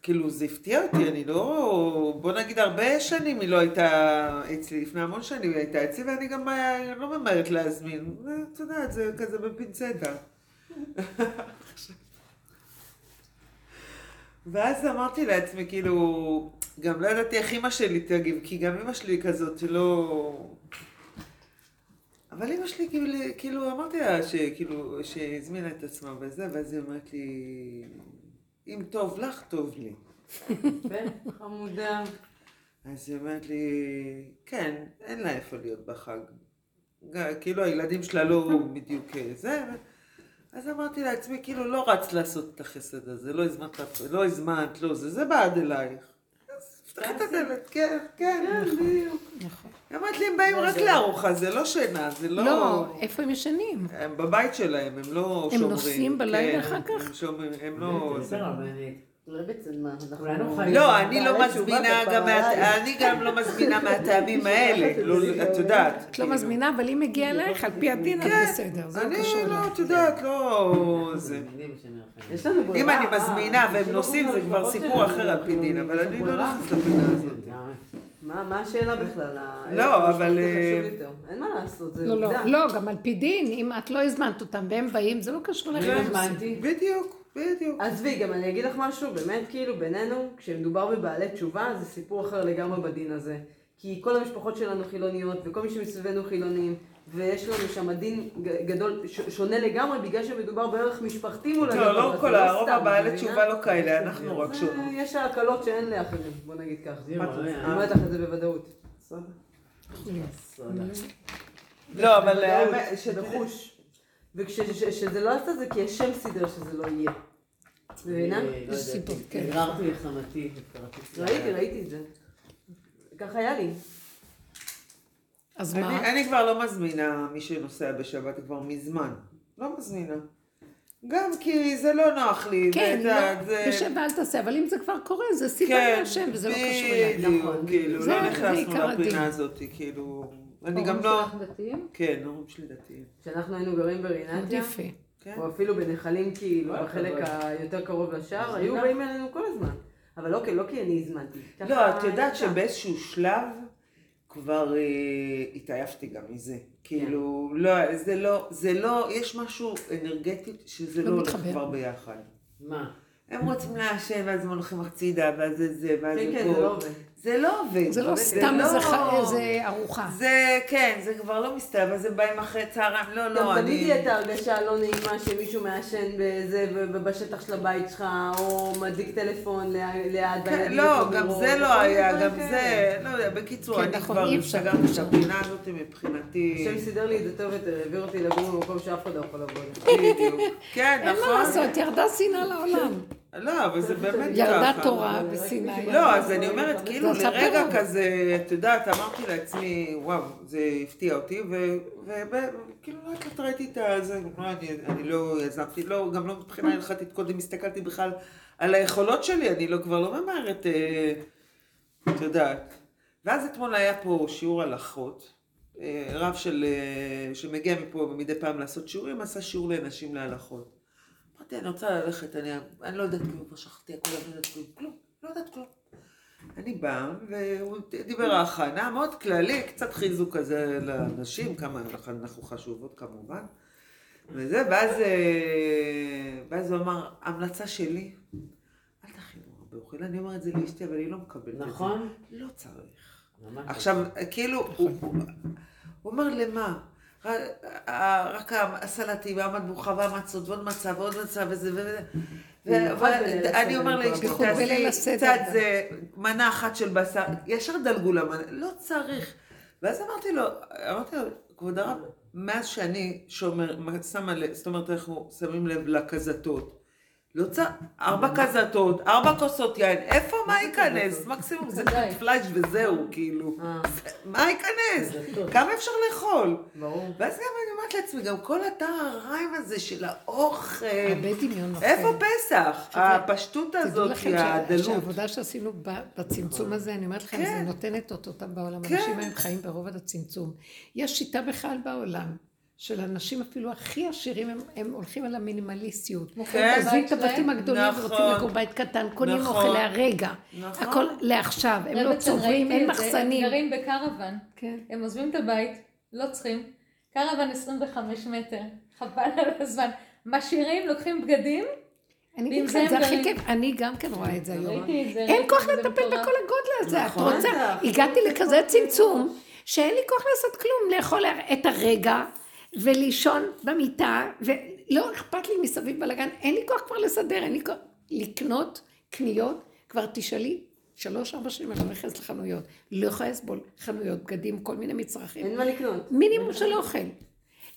כאילו זה הפתיע אותי, אני לא, בוא נגיד הרבה שנים היא לא הייתה אצלי, לפני המון שנים היא הייתה אצלי ואני גם אה, לא ממהרת להזמין, את יודעת, זה כזה בפינצטה. ואז אמרתי לעצמי, כאילו, גם לא ידעתי איך אימא שלי תגיב, כי גם אימא שלי כזאת שלא... אבל אימא שלי כאילו, כאילו אמרתי לה שכאילו, שהזמינה את עצמה וזה, ואז היא אומרת לי, אם טוב לך, טוב לי. יפה. חמודה. אז היא אומרת לי, כן, אין לה איפה להיות בחג. כאילו הילדים שלה לא בדיוק אה, זה. אז אמרתי לעצמי, כאילו לא רצת לעשות את החסד הזה, לא הזמנת, לא הזמנת, לא זה, זה בעד אלייך. אז פתחי את הדלת, כן, כן, בדיוק. נכון. היא אמרת לי, הם באים רק לארוחה, זה לא שינה, זה לא... לא, איפה הם ישנים? הם בבית שלהם, הם לא הם שומרים. נוסעים בלילה כן, אחר כך? הם שומרים, הם לא... חיים. לא, אני לא מזמינה גם. אני גם לא מזמינה מהטעמים האלה, לא, את יודעת. את לא מזמינה, אבל אם מגיע אלייך, על פי הדין, את בסדר. זה לא אני לא. את יודעת, לא... אם אני אה, מזמינה והם אנשים נוסעים, זה לא כבר סיפור אחר על פי דין, אבל אני לא נכנסת לפינה הזאת. מה מה השאלה בכלל? לא, אבל, אה. אין מה לעשות, זה לא, לא, עובדה. לא, גם על פי דין, אם את לא הזמנת אותם והם באים, זה לא קשור לך. הזמנתי. בדיוק, בדיוק. עזבי, גם אני אגיד לך משהו, באמת, כאילו, בינינו, כשמדובר בבעלי תשובה, זה סיפור אחר לגמרי בדין הזה. כי כל המשפחות שלנו חילוניות, וכל מי שמסביבנו חילונים, ויש לנו שם דין גדול, ש- שונה לגמרי, בגלל שמדובר בערך משפחתי מול לא, לא זה כל הרוב הבעלי? תשובה לא כאלה, אנחנו רק שונות. יש הקלות שאין לאחרים, בוא נגיד ככה. אני אה. אומרת לך את זה בוודאות. לא, אבל בוודאות, האמת ש- בחוש. וכשזה לא עשה זה כי השם סידר שזה לא יהיה. מבינה? אני לא יודעת, סיפור, כן. נגררתי לחמתי וקראתי. ראיתי, ראיתי את זה. ככה היה לי. אז אני- מה? אני כבר לא מזמינה מי שנוסע בשבת כבר מזמן. לא מזמינה. גם כי זה לא נוח לי. כן, לא, זה- בשב ואל תעשה, אבל אם זה כבר קורה, זה סיבה כן, מהשם, וזה לא קשור אליי. נכון. כאילו, זה- לא נכנסנו. לפינה הזאת, כאילו, אני גם לא, שלך דתיים? כן, ההורים שלי דתיים, כשאנחנו היינו גרים ברינתיה, יפה. כן. או אפילו בנחלים כאילו, בחלק. היותר קרוב לשער, זה היו גם- באים אלינו כל הזמן. אבל לא כי- לא כי אני הזמנתי. לא, את יודעת. שבאיזשהו שלב כבר אה, התעייפתי גם מזה. כאילו, לא, זה לא, זה לא, יש משהו אנרגטית שזה לא לא הולך. כבר ביחד. מה? הם רוצים לעשן, ואז הם הולכים הצידה, ואז זה זה, ואז כן, זה כן, פה. זה לא עובד. זה לא. זה לא סתם לא- איזה איזה ארוחה. זה, כן, זה כבר לא מסתיים, אז הם באים אחרי צהריים, לא, גם לא, תמיד אני... תהיה את ההרגשה הלא נעימה שמישהו מעשן בזה, בשטח של הבית שלך, או מדליק טלפון ליד, כן, לא, גם זה לא היה, גם כאלה. זה, לא יודע, בקיצור, כן, אני נכון, כבר סגרתי את. הפינה הזאת מבחינתי. השם סידר לי את זה טוב יותר, העביר אותי לגור במקום שאף אחד לא יכול לבוא. בדיוק. כן, אין מה נכון. לעשות, ירדה שנאה לעולם. לא, אבל זה באמת ככה. ירדה תורה וסיני. לא, אז אני אומרת, כאילו, זה לרגע. כזה, את יודעת, אמרתי לעצמי, וואו, זה הפתיע אותי, וכאילו, לאט לאט ראיתי את הזה, לא, אני- אני לא יזמתי, לא, גם לא מבחינה הלכתית, קודם הסתכלתי בכלל על היכולות שלי, אני לא, כבר לא ממהרת, אה, את יודעת. ואז אתמול היה פה שיעור הלכות, אה, רב של, אה, שמגיע מפה מדי פעם לעשות שיעורים, עשה שיעור לנשים להלכות. אמרתי, אני רוצה ללכת, אני, אני לא יודעת כלום, כבר שכחתי הכל, אני לא יודעת כלום, כלום, לא יודעת כלום. אני באה, והוא דיבר ההכנה, מאוד כללי, קצת חיזוק כזה לנשים, כמה אנחנו חשובות כמובן. וזה, ואז, אה, ואז הוא אמר, המלצה שלי, אל תכינו הרבה אוכל, אני אומרת את זה לאשתי, אבל היא לא מקבלת את זה. נכון? לא צריך. עכשיו, כאילו, הוא, הוא, הוא אומר למה? רק, רק הסלטים והמטבוחה והמצות ועוד מצה ועוד מצה וזה וזה. ואני אומר לאשתי, תעשי קצת. זה, מנה אחת של בשר, ישר דלגו למנה, לא צריך. ואז אמרתי לו, אמרתי לו, כבוד הרב, מאז שאני שומר, שמה זאת אומרת, אנחנו שמים לב לכזתות. לא צריך, ארבע כזתות, ארבע כוסות יין, איפה מה ייכנס? מקסימום זה די. פלאש וזהו, כאילו. אה, מה ייכנס? כמה אפשר לאכול? ברור. ואז גם אני אומרת לעצמי, גם כל אתר הריים הזה של האוכל, הרבה דמיון נופל. איפה פסח? הפשטות הזאת, הדלות. שהעבודה שעשינו בצמצום הזה, אני אומרת לכם, כן. זה נותן את אותותם בעולם. כן. אנשים היום חיים ברובד הצמצום. יש שיטה בכלל בעולם, של אנשים אפילו הכי עשירים, הם, הם הולכים על המינימליסטיות. כן. עוזבים את הבתים הגדולים נכון. ורוצים לגור בית קטן, קונים נכון. אוכל להרגע. נכון. הכל לעכשיו, הם לא צוברים, אין מחסנים. הם גרים בקרוון, כן. הם עוזבים את הבית, לא צריכים, קרוון 25 מטר, חבל על הזמן, משאירים, לוקחים בגדים, אני אגיד הם זה הכי. כיף, אני גם כן רואה את זה היום. אין כוח לטפל. בכל הגודל הזה, את נכון. רוצה? בטח. הגעתי לכזה צמצום, שאין לי כוח לעשות כלום, לאכול את הרגע, ולישון במיטה, ולא אכפת לי מסביב בלאגן, אין לי כוח כבר לסדר, אין לי כוח לקנות קניות, כבר תשאלי, שלוש, ארבע שנים אני לא נכנסת לחנויות, לא יכולה לסבול חנויות, בגדים, כל מיני מצרכים, אין מה לקנות. מינימום של אוכל.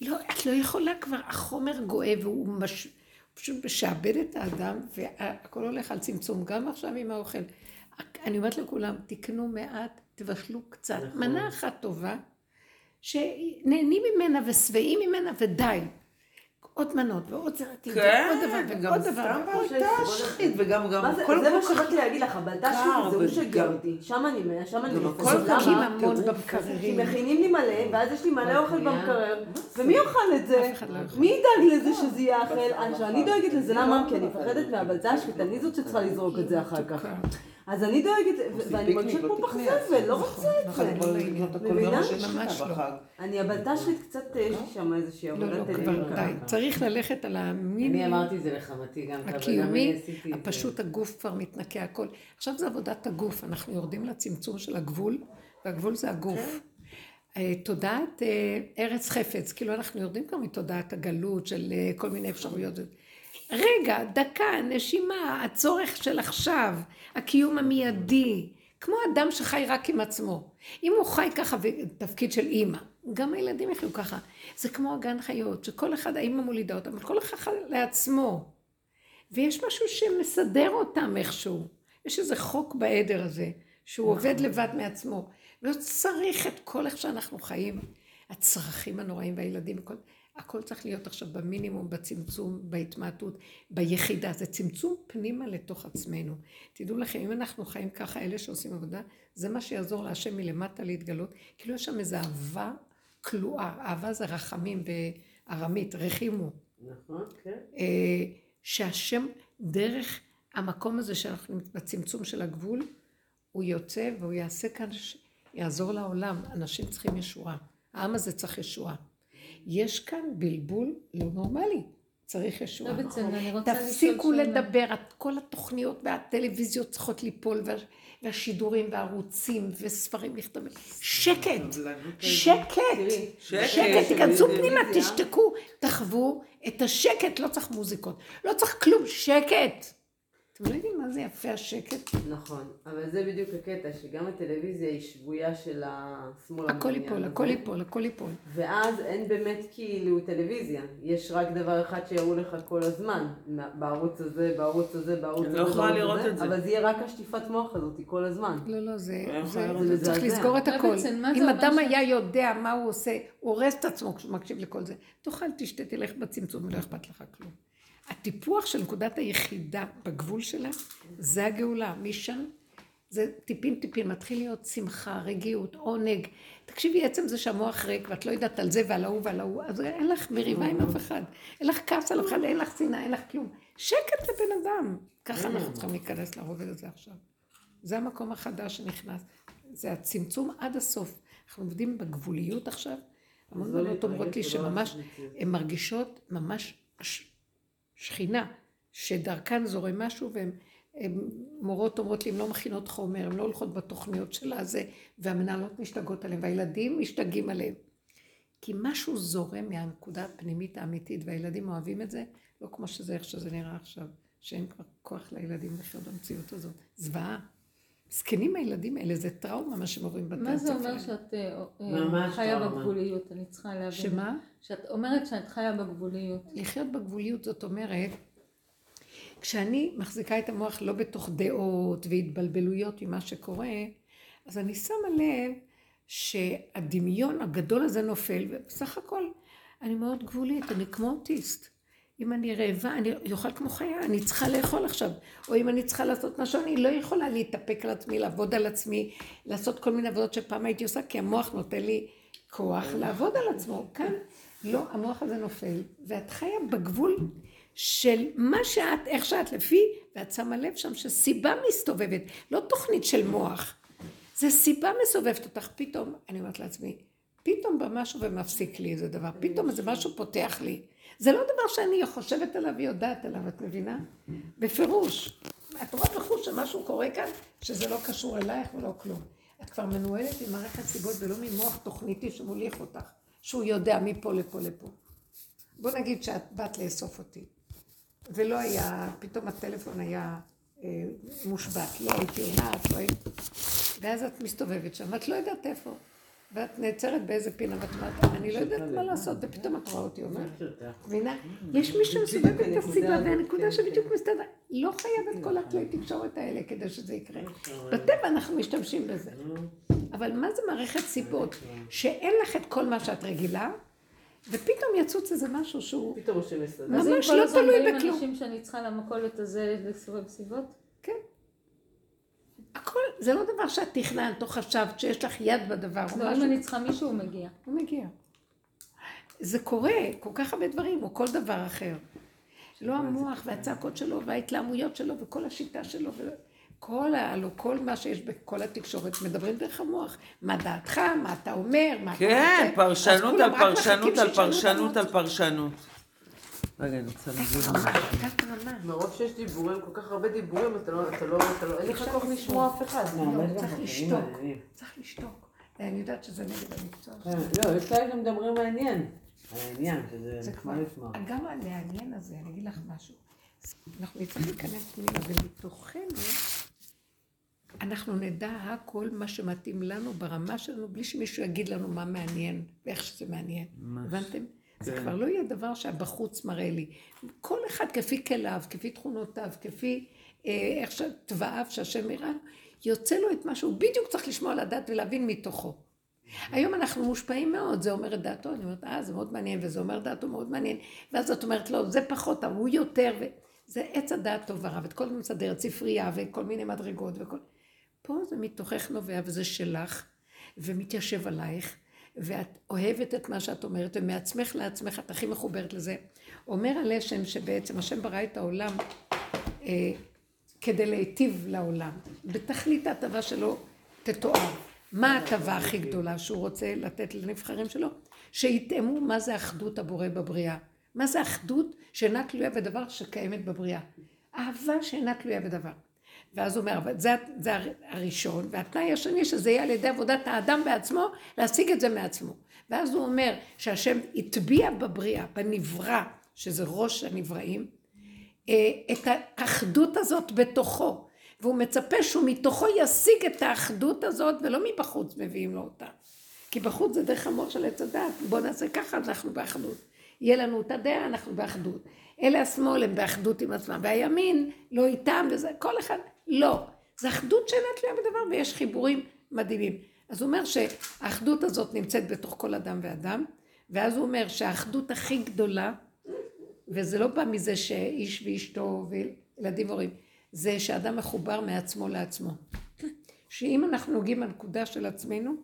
לא, את לא יכולה כבר, החומר גואה והוא מש... פשוט משעבד את האדם, והכל הולך על צמצום, גם עכשיו עם האוכל. אני אומרת לכולם, תקנו מעט, תבשלו קצת, נכון. מנה אחת טובה, שנהנים ממנה ושבעים ממנה ודי. עוד מנות ועוד זרעתים, כן, ועוד דבר וגם ועוד דבר סתם ועוד בלטשחית, וגם גם מה זה, מה כל. שבאתי להגיד לך, הבלטשית קר, זה הוא שגר וגם- אותי, שם אני מאה, שם אני מאה. זורקים למה? המון במקררים. מכינים לי מלא, ואז יש לי מלא אוכל. במקרר, ומי יאכל את זה? לא. מי ידאג לזה שזה יהיה אכל? עכשיו, אני דואגת לזה, למה? כי אני מפחדת מהבלטשית, אני זאת שצריכה לזרוק את זה אחר כך. אז אני דואגת, ואני מרגישה כמו פח זבל, לא רוצה את נכון, זה. מבינה? לא. אני הבלטשית קצת, יש לי שם איזושהי לא, עבודת לא. די. צריך ללכת על אני המינימום אמרתי את זה לחמתי גם אני הקיומי, עשיתי את זה. הפשוט הגוף כבר מתנקה הכל. עכשיו זה עבודת הגוף, אנחנו יורדים לצמצום של הגבול, והגבול זה הגוף. אה, תודעת אה, ארץ חפץ, כאילו אנחנו יורדים כבר מתודעת הגלות של אה, כל מיני אפשרויות. רגע, דקה, נשימה, הצורך של עכשיו, הקיום המיידי, כמו אדם שחי רק עם עצמו. אם הוא חי ככה בתפקיד של אימא, גם הילדים יחיו ככה. זה כמו הגן חיות, שכל אחד, האימא מולידה אותם, אבל כל אחד לעצמו. ויש משהו שמסדר אותם איכשהו. יש איזה חוק בעדר הזה, שהוא עובד לבד מעצמו. לא צריך את כל איך שאנחנו חיים, הצרכים הנוראים והילדים, הכל, הכל צריך להיות עכשיו במינימום, בצמצום, בהתמעטות, ביחידה. זה צמצום פנימה לתוך עצמנו. תדעו לכם, אם אנחנו חיים ככה, אלה שעושים עבודה, זה מה שיעזור להשם מלמטה להתגלות. כאילו יש שם איזו אהבה כלואה. אהבה זה רחמים בארמית, רחימו. נכון, כן. אה, שהשם דרך המקום הזה שאנחנו בצמצום של הגבול, הוא יוצא והוא יעשה כאן, יעזור לעולם. אנשים צריכים ישועה. העם הזה צריך ישועה. יש כאן בלבול לא נורמלי. צריך ישועה. לא בצדק, אני רוצה לשאול תפסיקו. לדבר, את- כל התוכניות והטלוויזיות צריכות ליפול, וה- והשידורים והערוצים וספרים נכתבים. שקט, שקט, שקט. תיכנסו. פנימה, תשתקו, תחוו את השקט, לא צריך מוזיקות, לא צריך כלום, שקט. אתם לא יודעים מה זה יפה השקט? נכון, אבל זה בדיוק הקטע, שגם הטלוויזיה היא שבויה של השמאל הכל ייפול. הכל ייפול, הכל ייפול. ואז אין באמת כאילו טלוויזיה, יש רק דבר אחד שיראו לך כל הזמן, בערוץ הזה, בערוץ הזה, בערוץ אני הזה, לא יכולה לראות את זה. אבל זה יהיה רק השטיפת מוח הזאת כל הזמן. לא, לא, זה, לא. צריך לסגור את. הכל. אם אדם היה יודע מה הוא עושה, הוא הורס את עצמו כשהוא מקשיב לכל זה. תאכל, תשתה, תלך בצמצום, לא אכפת לך כלום. הטיפוח של נקודת היחידה בגבול שלה, זה הגאולה. משם זה טיפין טיפין, מתחיל להיות שמחה, רגיעות, עונג. תקשיבי, עצם זה שהמוח ריק, ואת לא יודעת על זה ועל ההוא ועל ההוא, אז אין לך מריבה עם אף אחד. אין לך כעס על אף אחד, אין לך שנאה, אין לך כלום. שקט לבן אדם. ככה אנחנו צריכים להיכנס לרובד הזה עכשיו. זה המקום החדש שנכנס. זה הצמצום עד הסוף. אנחנו עובדים בגבוליות עכשיו. המון לא בנות אומרות לי ולא שממש. הן מרגישות ממש שכינה, שדרכן זורם משהו, והן הן- מורות אומרות לי, הן לא מכינות חומר, הן לא הולכות בתוכניות של הזה, והמנהלות משתגעות עליהן, והילדים משתגעים עליהן. כי משהו זורם מהנקודה הפנימית האמיתית, והילדים אוהבים את זה, לא כמו שזה, איך שזה נראה עכשיו, שאין כבר כוח לילדים לחיות במציאות הזאת. זוועה. זקנים הילדים האלה, זה טראומה מה שהם עוברים בבתי מה זה אומר. שאת אה, אה, חיה. בגבוליות? אני צריכה להבין. שמה? שאת אומרת שאת חיה בגבוליות. לחיות בגבוליות זאת אומרת, כשאני מחזיקה את המוח לא בתוך דעות והתבלבלויות ממה שקורה, אז אני שמה לב שהדמיון הגדול הזה נופל, ובסך הכל אני מאוד גבולית, אני כמו אוטיסט. אם אני רעבה, אני אוכל כמו חיה, אני צריכה לאכול עכשיו. או אם אני צריכה לעשות משהו, אני לא יכולה להתאפק על עצמי, לעבוד על עצמי, לעשות כל מיני עבודות שפעם הייתי עושה, כי המוח נותן לי כוח לעבוד על עצמו. כאן, לא, המוח הזה נופל, ואת חיה בגבול של מה שאת, איך שאת לפי, ואת שמה לב שם שסיבה מסתובבת, לא תוכנית של מוח. זה סיבה מסובבת אותך, פתאום, אני אומרת לעצמי, פתאום בא משהו ומפסיק לי איזה דבר, פתאום איזה משהו פותח לי. זה לא דבר שאני חושבת עליו ויודעת עליו, את מבינה? בפירוש. את רואה בחוש שמשהו קורה כאן, שזה לא קשור אלייך ולא כלום. את כבר מנוהלת עם מערכת סיבות ולא ממוח תוכניתי שמוליך אותך, שהוא יודע מפה לפה לפה. בוא נגיד שאת באת לאסוף אותי, ולא היה, פתאום הטלפון היה אה, מושבת, לא הייתי עונה, את לא היית... ואז את מסתובבת שם, ואת לא יודעת איפה. ואת נעצרת באיזה פינה, ואת אומרת, אני לא יודעת מה לעשות, ופתאום את רואה אותי אומרת, מבינה? יש מישהו שמסובב את הסיבה, והנקודה שבדיוק מסתדר, לא חייבת כל הכלי תקשורת האלה כדי שזה יקרה. בטבע אנחנו משתמשים בזה. אבל מה זה מערכת סיבות? שאין לך את כל מה שאת רגילה, ופתאום יצוץ איזה משהו שהוא... פתאום השם מסתדר. ממש אז אם לא כל הזמן תלוי באים בכלום. אנשים שאני צריכה למכולת הזה לסובב סיבות? כן. הכל, זה לא דבר שאת תכננת או חשבת שיש לך יד בדבר או לא, אם. אני צריכה מישהו, הוא מגיע. הוא מגיע. זה קורה, כל כך הרבה דברים, או כל דבר אחר. לא המוח והצעקות שלו וההתלהמויות שלו וכל השיטה שלו וכל ה... הלוא כל מה שיש בכל התקשורת מדברים דרך המוח. מה דעתך, מה אתה אומר, מה אתה כן, רוצה. פרשנות על פרשנות על פרשנות. על פרשנות. רגע, אני רוצה להגיד משהו. מרוב שיש דיבורים, כל כך הרבה דיבורים, אתה לא, אתה לא, אתה לא, אין לך כוח לשמוע אף אחד. לא, צריך לשתוק. צריך לשתוק. אני יודעת שזה נגד המקצוע. לא, יש כאלה שמדברים מעניין. העניין, שזה נחמד לשמוע. גם המעניין הזה, אני אגיד לך משהו. אנחנו נצטרך להיכנס פנימה, ומתוכנו אנחנו נדע הכל מה שמתאים לנו ברמה שלנו, בלי שמישהו יגיד לנו מה מעניין ואיך שזה מעניין. הבנתם? זה כן. כבר לא יהיה דבר שהבחוץ מראה לי. כל אחד כפי כליו, כפי תכונותיו, כפי אה, איך שתבעיו שהשם יראה, יוצא לו את מה שהוא בדיוק צריך לשמוע לדעת ולהבין מתוכו. היום אנחנו מושפעים מאוד, זה אומר את דעתו, אני אומרת, אה, זה מאוד מעניין, וזה אומר דעתו מאוד מעניין, ואז את אומרת, לא, זה פחות, הוא יותר, וזה עץ הדעת טוב ורע, ואת כל הזמן מסדרת ספרייה, וכל מיני מדרגות, וכל... פה זה מתוכך נובע, וזה שלך, ומתיישב עלייך, ואת אוהבת את מה שאת אומרת, ומעצמך לעצמך את הכי מחוברת לזה. אומר הלשם שבעצם השם ברא את העולם אה, כדי להיטיב לעולם. בתכלית ההטבה שלו תתואר. מה ההטבה הכי גדולה שהוא רוצה לתת לנבחרים שלו? שיטעמו מה זה אחדות הבורא בבריאה. מה זה אחדות שאינה תלויה בדבר שקיימת בבריאה. אהבה שאינה תלויה בדבר. ואז הוא אומר, אבל זה, זה הראשון, והתנאי השני שזה יהיה על ידי עבודת האדם בעצמו, להשיג את זה מעצמו. ואז הוא אומר שהשם הטביע בבריאה, בנברא, שזה ראש הנבראים, אה, את האחדות הזאת בתוכו. והוא מצפה שהוא מתוכו ישיג את האחדות הזאת, ולא מבחוץ מביאים לו אותה. כי בחוץ זה דרך המוח של עץ הדת, בואו נעשה ככה, אנחנו באחדות. יהיה לנו את הדעה, אנחנו באחדות. אלה השמאל הם באחדות עם עצמם, והימין לא איתם, וזה, כל אחד, לא. זה אחדות שאינה תלויה בדבר, ויש חיבורים מדהימים. אז הוא אומר שהאחדות הזאת נמצאת בתוך כל אדם ואדם, ואז הוא אומר שהאחדות הכי גדולה, וזה לא בא מזה שאיש ואשתו וילדים והורים, זה שאדם מחובר מעצמו לעצמו. שאם אנחנו נוגעים בנקודה של עצמנו,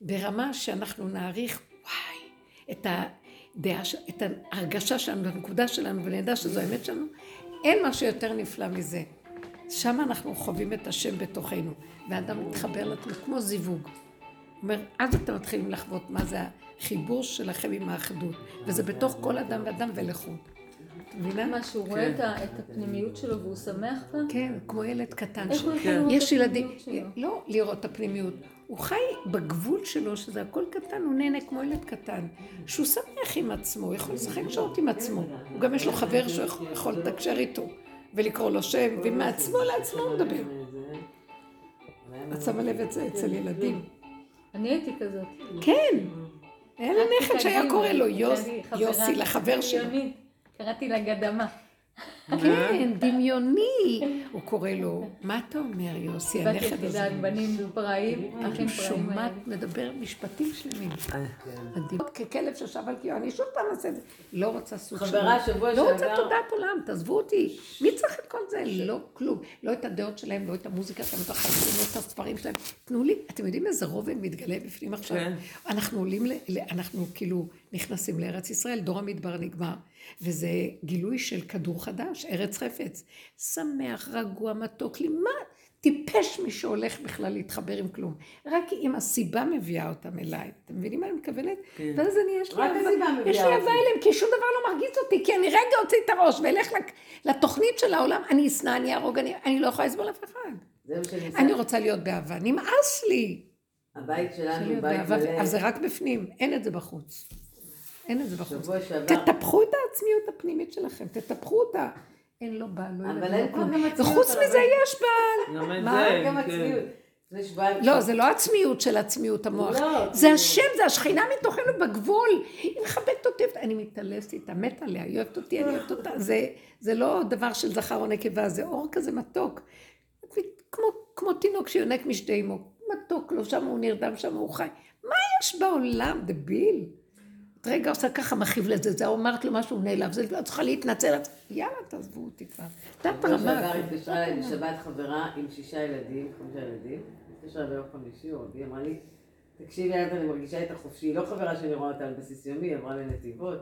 ברמה שאנחנו נעריך, וואי, את הדעה, ש- את ההרגשה שלנו, את הנקודה שלנו, ונדע שזו האמת שלנו, אין משהו יותר נפלא מזה. שם אנחנו חווים את השם בתוכנו, והאדם מתחבר לעצמו כמו זיווג. אומר, אז אתם מתחילים לחוות מה זה החיבור שלכם עם האחדות, וזה בתוך כל אדם ואדם ולחוד. את מבינה? מה שהוא רואה את ה- את הפנימיות שלו והוא שמח בה? כן, כמו ילד קטן. יש ילדים? לא לראות את הפנימיות, הוא חי בגבול שלו, שזה הכל קטן, הוא נהנה כמו ילד קטן, שהוא שמח עם עצמו, הוא יכול לשחק שעות עם עצמו, הוא גם יש לו חבר שיכול לתקשר איתו, ולקרוא לו שם, ומעצמו לעצמו הוא מדבר. את שמה לב את זה אצל ילדים. אני הייתי כזאת. כן, היה לי נכד שהיה קורא לו יוסי לחבר שלו. קראתי לה גדמה. כן, דמיוני. הוא קורא לו, מה אתה אומר יוסי, הנכד הזה? בנים פראיים, אחים פראיים. שומעת, מדבר משפטים שלמים. מדהים. ככלב ששב על קיו, אני שוב פעם אעשה את זה. לא רוצה סוג של... חברה שבוע לא רוצה שעבר- תודעת עולם, תעזבו אותי. מי צריך את כל זה? לא כלום. לא את הדעות שלהם, לא את המוזיקה שלהם, לא את לא את הספרים שלהם. תנו לי, אתם יודעים איזה רובד מתגלה בפנים עכשיו? כן. אנחנו עולים, אנחנו כאילו נכנסים לארץ ישראל, דור המדבר נגמר, וזה גילוי של כדור חדש, ארץ חפץ. שמח, רגוע, מתוק לי, מה? טיפש מי שהולך בכלל להתחבר עם כלום. רק אם הסיבה מביאה אותם אליי. אתם מבינים מה אני מתכוונת? כן. ואז אני, יש לי רק הסיבה מביאה יש לי. אהבה אליהם, כי שום דבר לא מרגיז אותי, כי אני רגע אוציא את הראש ואלך לתוכנית של העולם, אני אשנא, אני אהרוג, אני, אני לא יכולה לסבול אף אחד. זה מה שאני אני רוצה להיות באהבה, נמאס לי. הבית שלנו להיות בית מלא. אבל זה רק בפנים, אין את זה בחוץ. אין את זה בחוץ. תטפחו את העצמיות הפנימית שלכם, תטפחו אותה. אין לו בעל, לא אבל ילדים, אין לא פה כלום. גם עצמיות וחוץ מזה. יש בעל. גם מה? גם כן. שבועיים. לא, זה לא עצמיות של עצמיות המוח. לא, זה השם, זה השכינה מתוכנו בגבול. היא מכבדת אותי, אני מתעלסת איתה, מתה עליה, היא אוהבת אותי, אני אוהבת אותה. זה, זה לא דבר של זכר או נקבה, זה אור כזה מתוק. כמו, כמו תינוק שיונק משתי אמו. מתוק לו, שם הוא נרדם, שם הוא חי. מה יש בעולם, דביל? רגע עושה ככה, מכאיב לזה, זה אמרת לו משהו, הוא נעלב, זה לא צריכה להתנצל, יאללה, תעזבו אותי כבר. תת רמה. שעבר התקשרה אליי בשבת חברה עם שישה ילדים, חמישה ילדים. התקשרה ביום חמישי או רביעי, אמרה לי, תקשיבי, אנטה, אני מרגישה איתך חופשי. היא לא חברה שאני רואה אותה על בסיס יומי, היא עברה לנתיבות.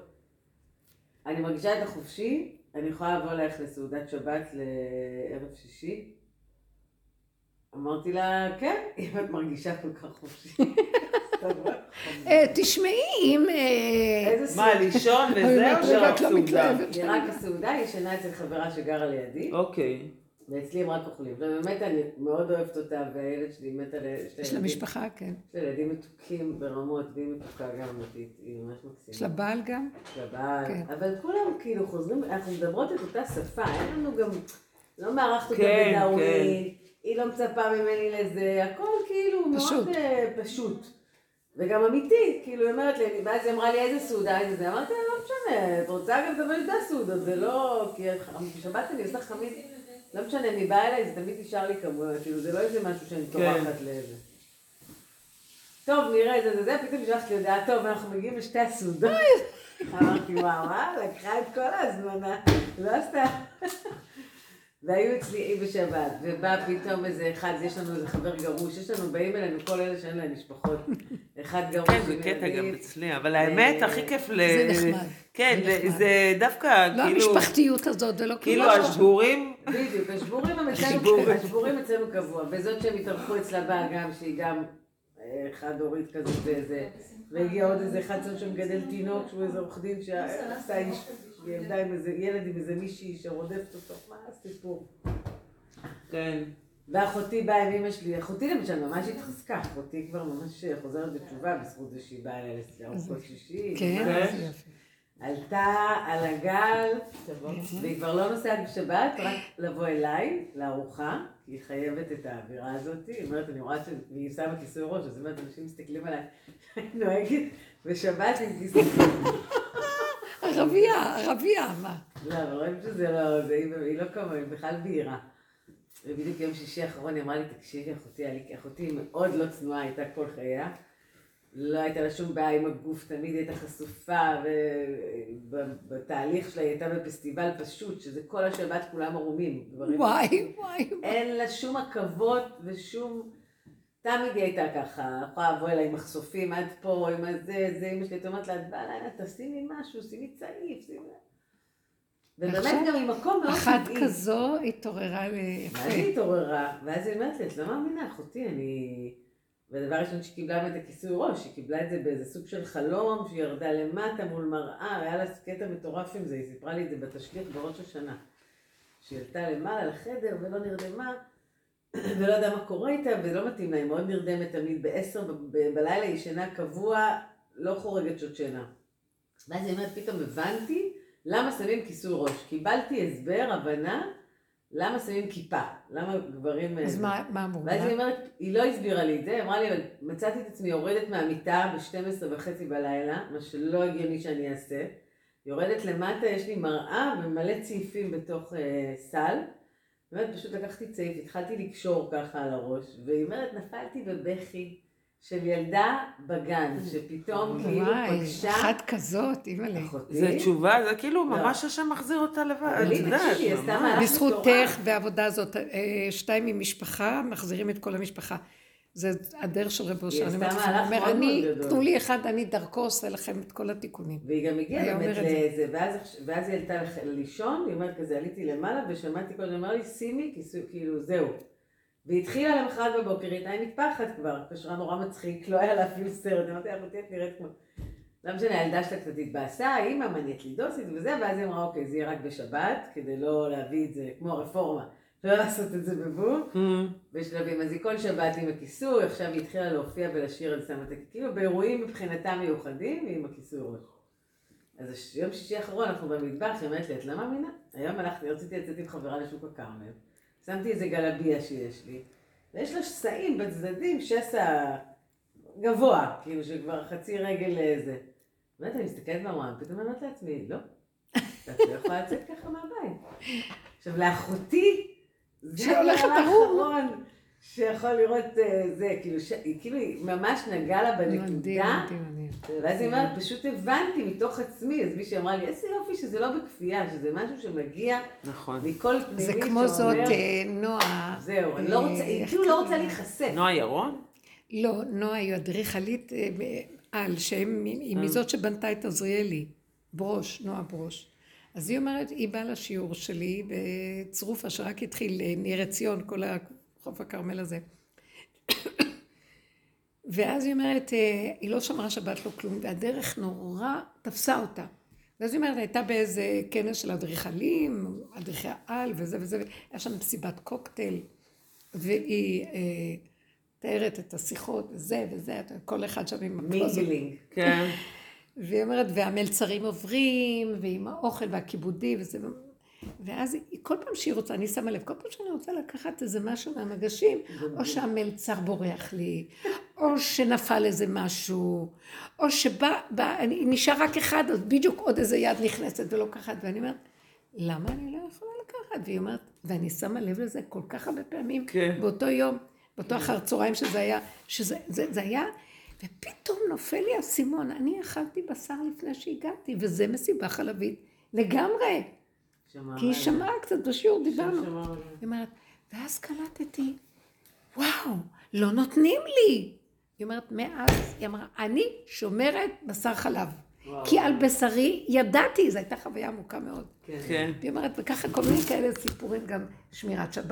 אני מרגישה איתך חופשי, אני יכולה לבוא אלייך לסעודת שבת לערב שישי. אמרתי לה, כן, אם את מרגישה כל כך חופשי. אה, תשמעי, אם... אה, מה? לישון וזהו? רגע, שרק את סעודה? רק הסעודה, היא ישנה אצל חברה שגרה לידי. אוקיי. ואצלי הם רק אוכלים. ובאמת אני מאוד אוהבת אותה, והילד שלי מת על יש לה משפחה, כן. יש לה ילדים מתוקים ברמות, והיא מתוקה גם אמיתית, היא ממש מקסימה. יש לה בעל גם? יש לה בעל. כן. אבל כולם כאילו חוזרים, אנחנו מדברות את אותה שפה, אין לנו גם, לא מערכת אותה כן, בדאווין, היא לא מצפה ממני לזה, הכל כאילו. מאוד אה, פשוט. וגם אמיתי, כאילו היא אומרת לי, ואז היא אמרה לי איזה סעודה, איזה זה, אמרתי לה, לא משנה, את רוצה גם תבואי את הסעודות, זה לא, כי בשבת אני עושה חמית, לא משנה, מי בא אליי, זה תמיד נשאר לי כמויות, כאילו זה לא איזה משהו שאני כן. טורחת לאיזה. טוב, נראה זה זה זה, פתאום שלחתי הודעה, טוב, אנחנו מגיעים לשתי הסעודות. אמרתי, וואו, אה, לקחה את כל ההזמנה, לא עשתה. והיו אצלי אי בשבת, ובא פתאום איזה אחד, יש לנו איזה חבר גרוש, יש לנו, באים אלינו כל אלה שאין להם משפחות. אחד גרוש כן, זה קטע. גם אצלי, אבל האמת, אה, הכי כיף ל... זה נחמד. כן, זה נחמד. זה דווקא, לא כאילו... המשפחתיות הזאת ולא כאילו כלום. השבורים, בדיוק, השבורים הם אצלנו, השבורים. השבורים אצלנו קבוע, וזאת שהם התארחו אצלה באה גם, שהיא גם אה, חד-הורית כזאת וזה, והגיע עוד איזה אחד שם שמגדל תינוק, שהוא איזה עורך דין שעשה איש, ילדה עם איזה ילד עם איזה מישהי שרודפת אותו, מה הסיפור? כן. ואחותי באה עם אמא שלי, אחותי למשל ממש התחזקה, אחותי כבר ממש חוזרת בתשובה בזכות זה שהיא באה אליה לארוחות שישי. כן. זה יפה. עלתה על הגל, והיא כבר לא נוסעת בשבת, רק לבוא אליי, לארוחה, כי היא חייבת את האווירה הזאת. היא אומרת, אני רואה שהיא שמה כיסוי ראש, אז היא אומרת, אנשים מסתכלים עליי, אני נוהגת בשבת עם כיסוי ראש. ערבייה, ערבייה, מה? לא, אבל רואים שזה לא, זה, היא, לא כמוה, היא בכלל בהירה. ובדיוק יום שישי האחרון היא אמרה לי, תקשיבי, אחותי, אחותי מאוד לא צנועה, הייתה כל חייה. לא הייתה לה שום בעיה עם הגוף, תמיד הייתה חשופה, ובתהליך שלה היא הייתה בפסטיבל פשוט, שזה כל השבת כולם ערומים. דברים וואי, וואי. אין לה שום עכבות ושום... תמיד היא הייתה ככה, יכולה לבוא אליי עם מחשופים עד פה, עם הזה, זה, אמא שלי הייתה אומרת לה, את באה אליי, תשימי משהו, שימי צעיף, שימי... ובאמת ועכשיו, גם ממקום מאוד אחת. כזו התעוררה ואז ליפה. היא התעוררה, ואז היא אומרת לי, את לא מאמינה, אחותי, אני... והדבר הראשון שהיא קיבלה באמת הכיסוי ראש, היא קיבלה את זה באיזה סוג של חלום, שהיא ירדה למטה מול מראה, היה לה קטע מטורף עם זה, היא סיפרה לי את זה בתשליך בראש השנה. שהיא עלתה למעלה לחדר ולא נרדמה, ולא ידעה מה קורה איתה, ולא מתאים לה, היא מאוד נרדמת תמיד, בעשר בלילה היא שינה קבוע, לא חורגת שעות שינה. ואז היא אומרת, פתאום הבנתי למה שמים כיסוי ראש. קיבלתי הסבר, הבנה, למה שמים כיפה. למה גברים... אז אה, מה מה אמרו ואז היא? אומרת, היא לא הסבירה לי את זה, אמרה לי, מצאתי את עצמי יורדת מהמיטה ב-12 וחצי בלילה, מה שלא הגיוני שאני אעשה. יורדת למטה, יש לי מראה ומלא צעיפים בתוך אה, סל. באמת, פשוט לקחתי צעיף, התחלתי לקשור ככה על הראש, והיא אומרת, נפלתי בבכי של ילדה בגן, שפתאום כאילו וואי, פגשה אחת כזאת, אימא'לה. אחותי. זה תשובה, זה כאילו לא. ממש השם מחזיר אותה לבד, את יודעת, בזכותך והעבודה הזאת, אה, שתיים ממשפחה, מחזירים את כל המשפחה. זה הדרך של רב אושר. היא אני עשתה אומרת לכם, הוא אומר, אני, מאוד גדול." תנו לי אחד, אני דרכו עושה לכם את כל התיקונים. והיא גם הגיעה באמת. לזה, ואז, היא עלתה לישון, היא אומרת כזה, עליתי למעלה ושמעתי קודם, אמר לי, שימי, כאילו, זהו. והיא התחילה למחרת בבוקר, היא הייתה עם מטפחת כבר, קשרה נורא מצחיק, לא היה לה אפילו סרט, אמרתי אחותי, את נראית כמו... לא משנה, הילדה שלה קצת התבאסה, אימא, מה נהיית לי דוסית וזה, ואז היא אמרה, אוקיי, זה יהיה רק בשבת, כדי לא להביא את זה, כמו הרפורמה, לא לעשות את זה בבום. אמ, בשלבים, אז היא כל שבת עם הכיסוי, עכשיו היא התחילה להופיע ולשיר על שמת כאילו באירועים מבחינתה מיוחדים, היא עם הכיסוי ראש. אז יום שישי האחרון אנחנו במטבח, היא אומרת לי, את לא מאמינה? היום הלכתי, רציתי לצאת עם חברה לשוק הכרמל, שמתי איזה גלביה שיש לי, ויש לה שסעים בצדדים, שסע גבוה, כאילו שכבר חצי רגל לזה. באמת, אני מסתכלת במראה, פתאום אני אומרת לעצמי, לא, את לא יכולה לצאת ככה מהבית. עכשיו, לאחותי, זה שהולכת. האחרון שיכול לראות אה, זה, כאילו, ש- היא כאילו היא ממש נגעה לה בנקודה. ואז היא אומרת, פשוט הבנתי מתוך עצמי, אז מישהי אמרה לי, איזה יופי שזה לא בכפייה, שזה משהו שמגיע נכון. מכל פנימי זה כמו זאת, אה, נועה. זהו, אני לא רוצה, אה, היא איך כאילו לא רוצה לה? להיחשף. נועה ירון? לא, נועה היא אדריכלית אה, על, שהם, היא מזאת שבנתה את עזריאלי, ברוש, נועה ברוש. אז היא אומרת, היא באה לשיעור שלי בצרופה שרק התחיל, ניר עציון, כל חוף הכרמל הזה. ואז היא אומרת, אה, היא לא שמרה שבת לא כלום, והדרך נורא תפסה אותה. ואז היא אומרת, הייתה באיזה כנס של אדריכלים, אדריכי על וזה וזה, היה שם מסיבת קוקטייל, והיא אה, תארת את השיחות וזה וזה, כל אחד שם עם. mingling. כן. והיא אומרת, והמלצרים עוברים, ועם האוכל והכיבודים וזה, ואז היא, כל פעם שהיא רוצה, אני שמה לב, כל פעם שאני רוצה לקחת איזה משהו מהמגשים, או שהמלצר בורח לי, או שנפל איזה משהו, או שבא, בא, אני, נשאר רק אחד, אז בדיוק עוד איזה יד נכנסת ולוקחת, ואני אומרת, למה אני לא יכולה לקחת? והיא אומרת, ואני שמה לב לזה כל כך הרבה פעמים, כן. באותו יום, באותו אחר צהריים שזה היה, שזה זה, זה היה, ופתאום נופל לי האסימון, אני אכלתי בשר לפני שהגעתי, וזה מסיבה חלבית לגמרי. כי היא. שמעה קצת בשיעור, דיברנו. עליי. היא אומרת, ואז קלטתי, וואו, לא נותנים לי. היא אומרת, מאז, היא אמרה, אני שומרת בשר חלב. וואו. כי על בשרי ידעתי, זו הייתה חוויה עמוקה מאוד. כן. כן. והיא אומרת, וככה כל מיני כאלה סיפורים, גם שמירת שבת.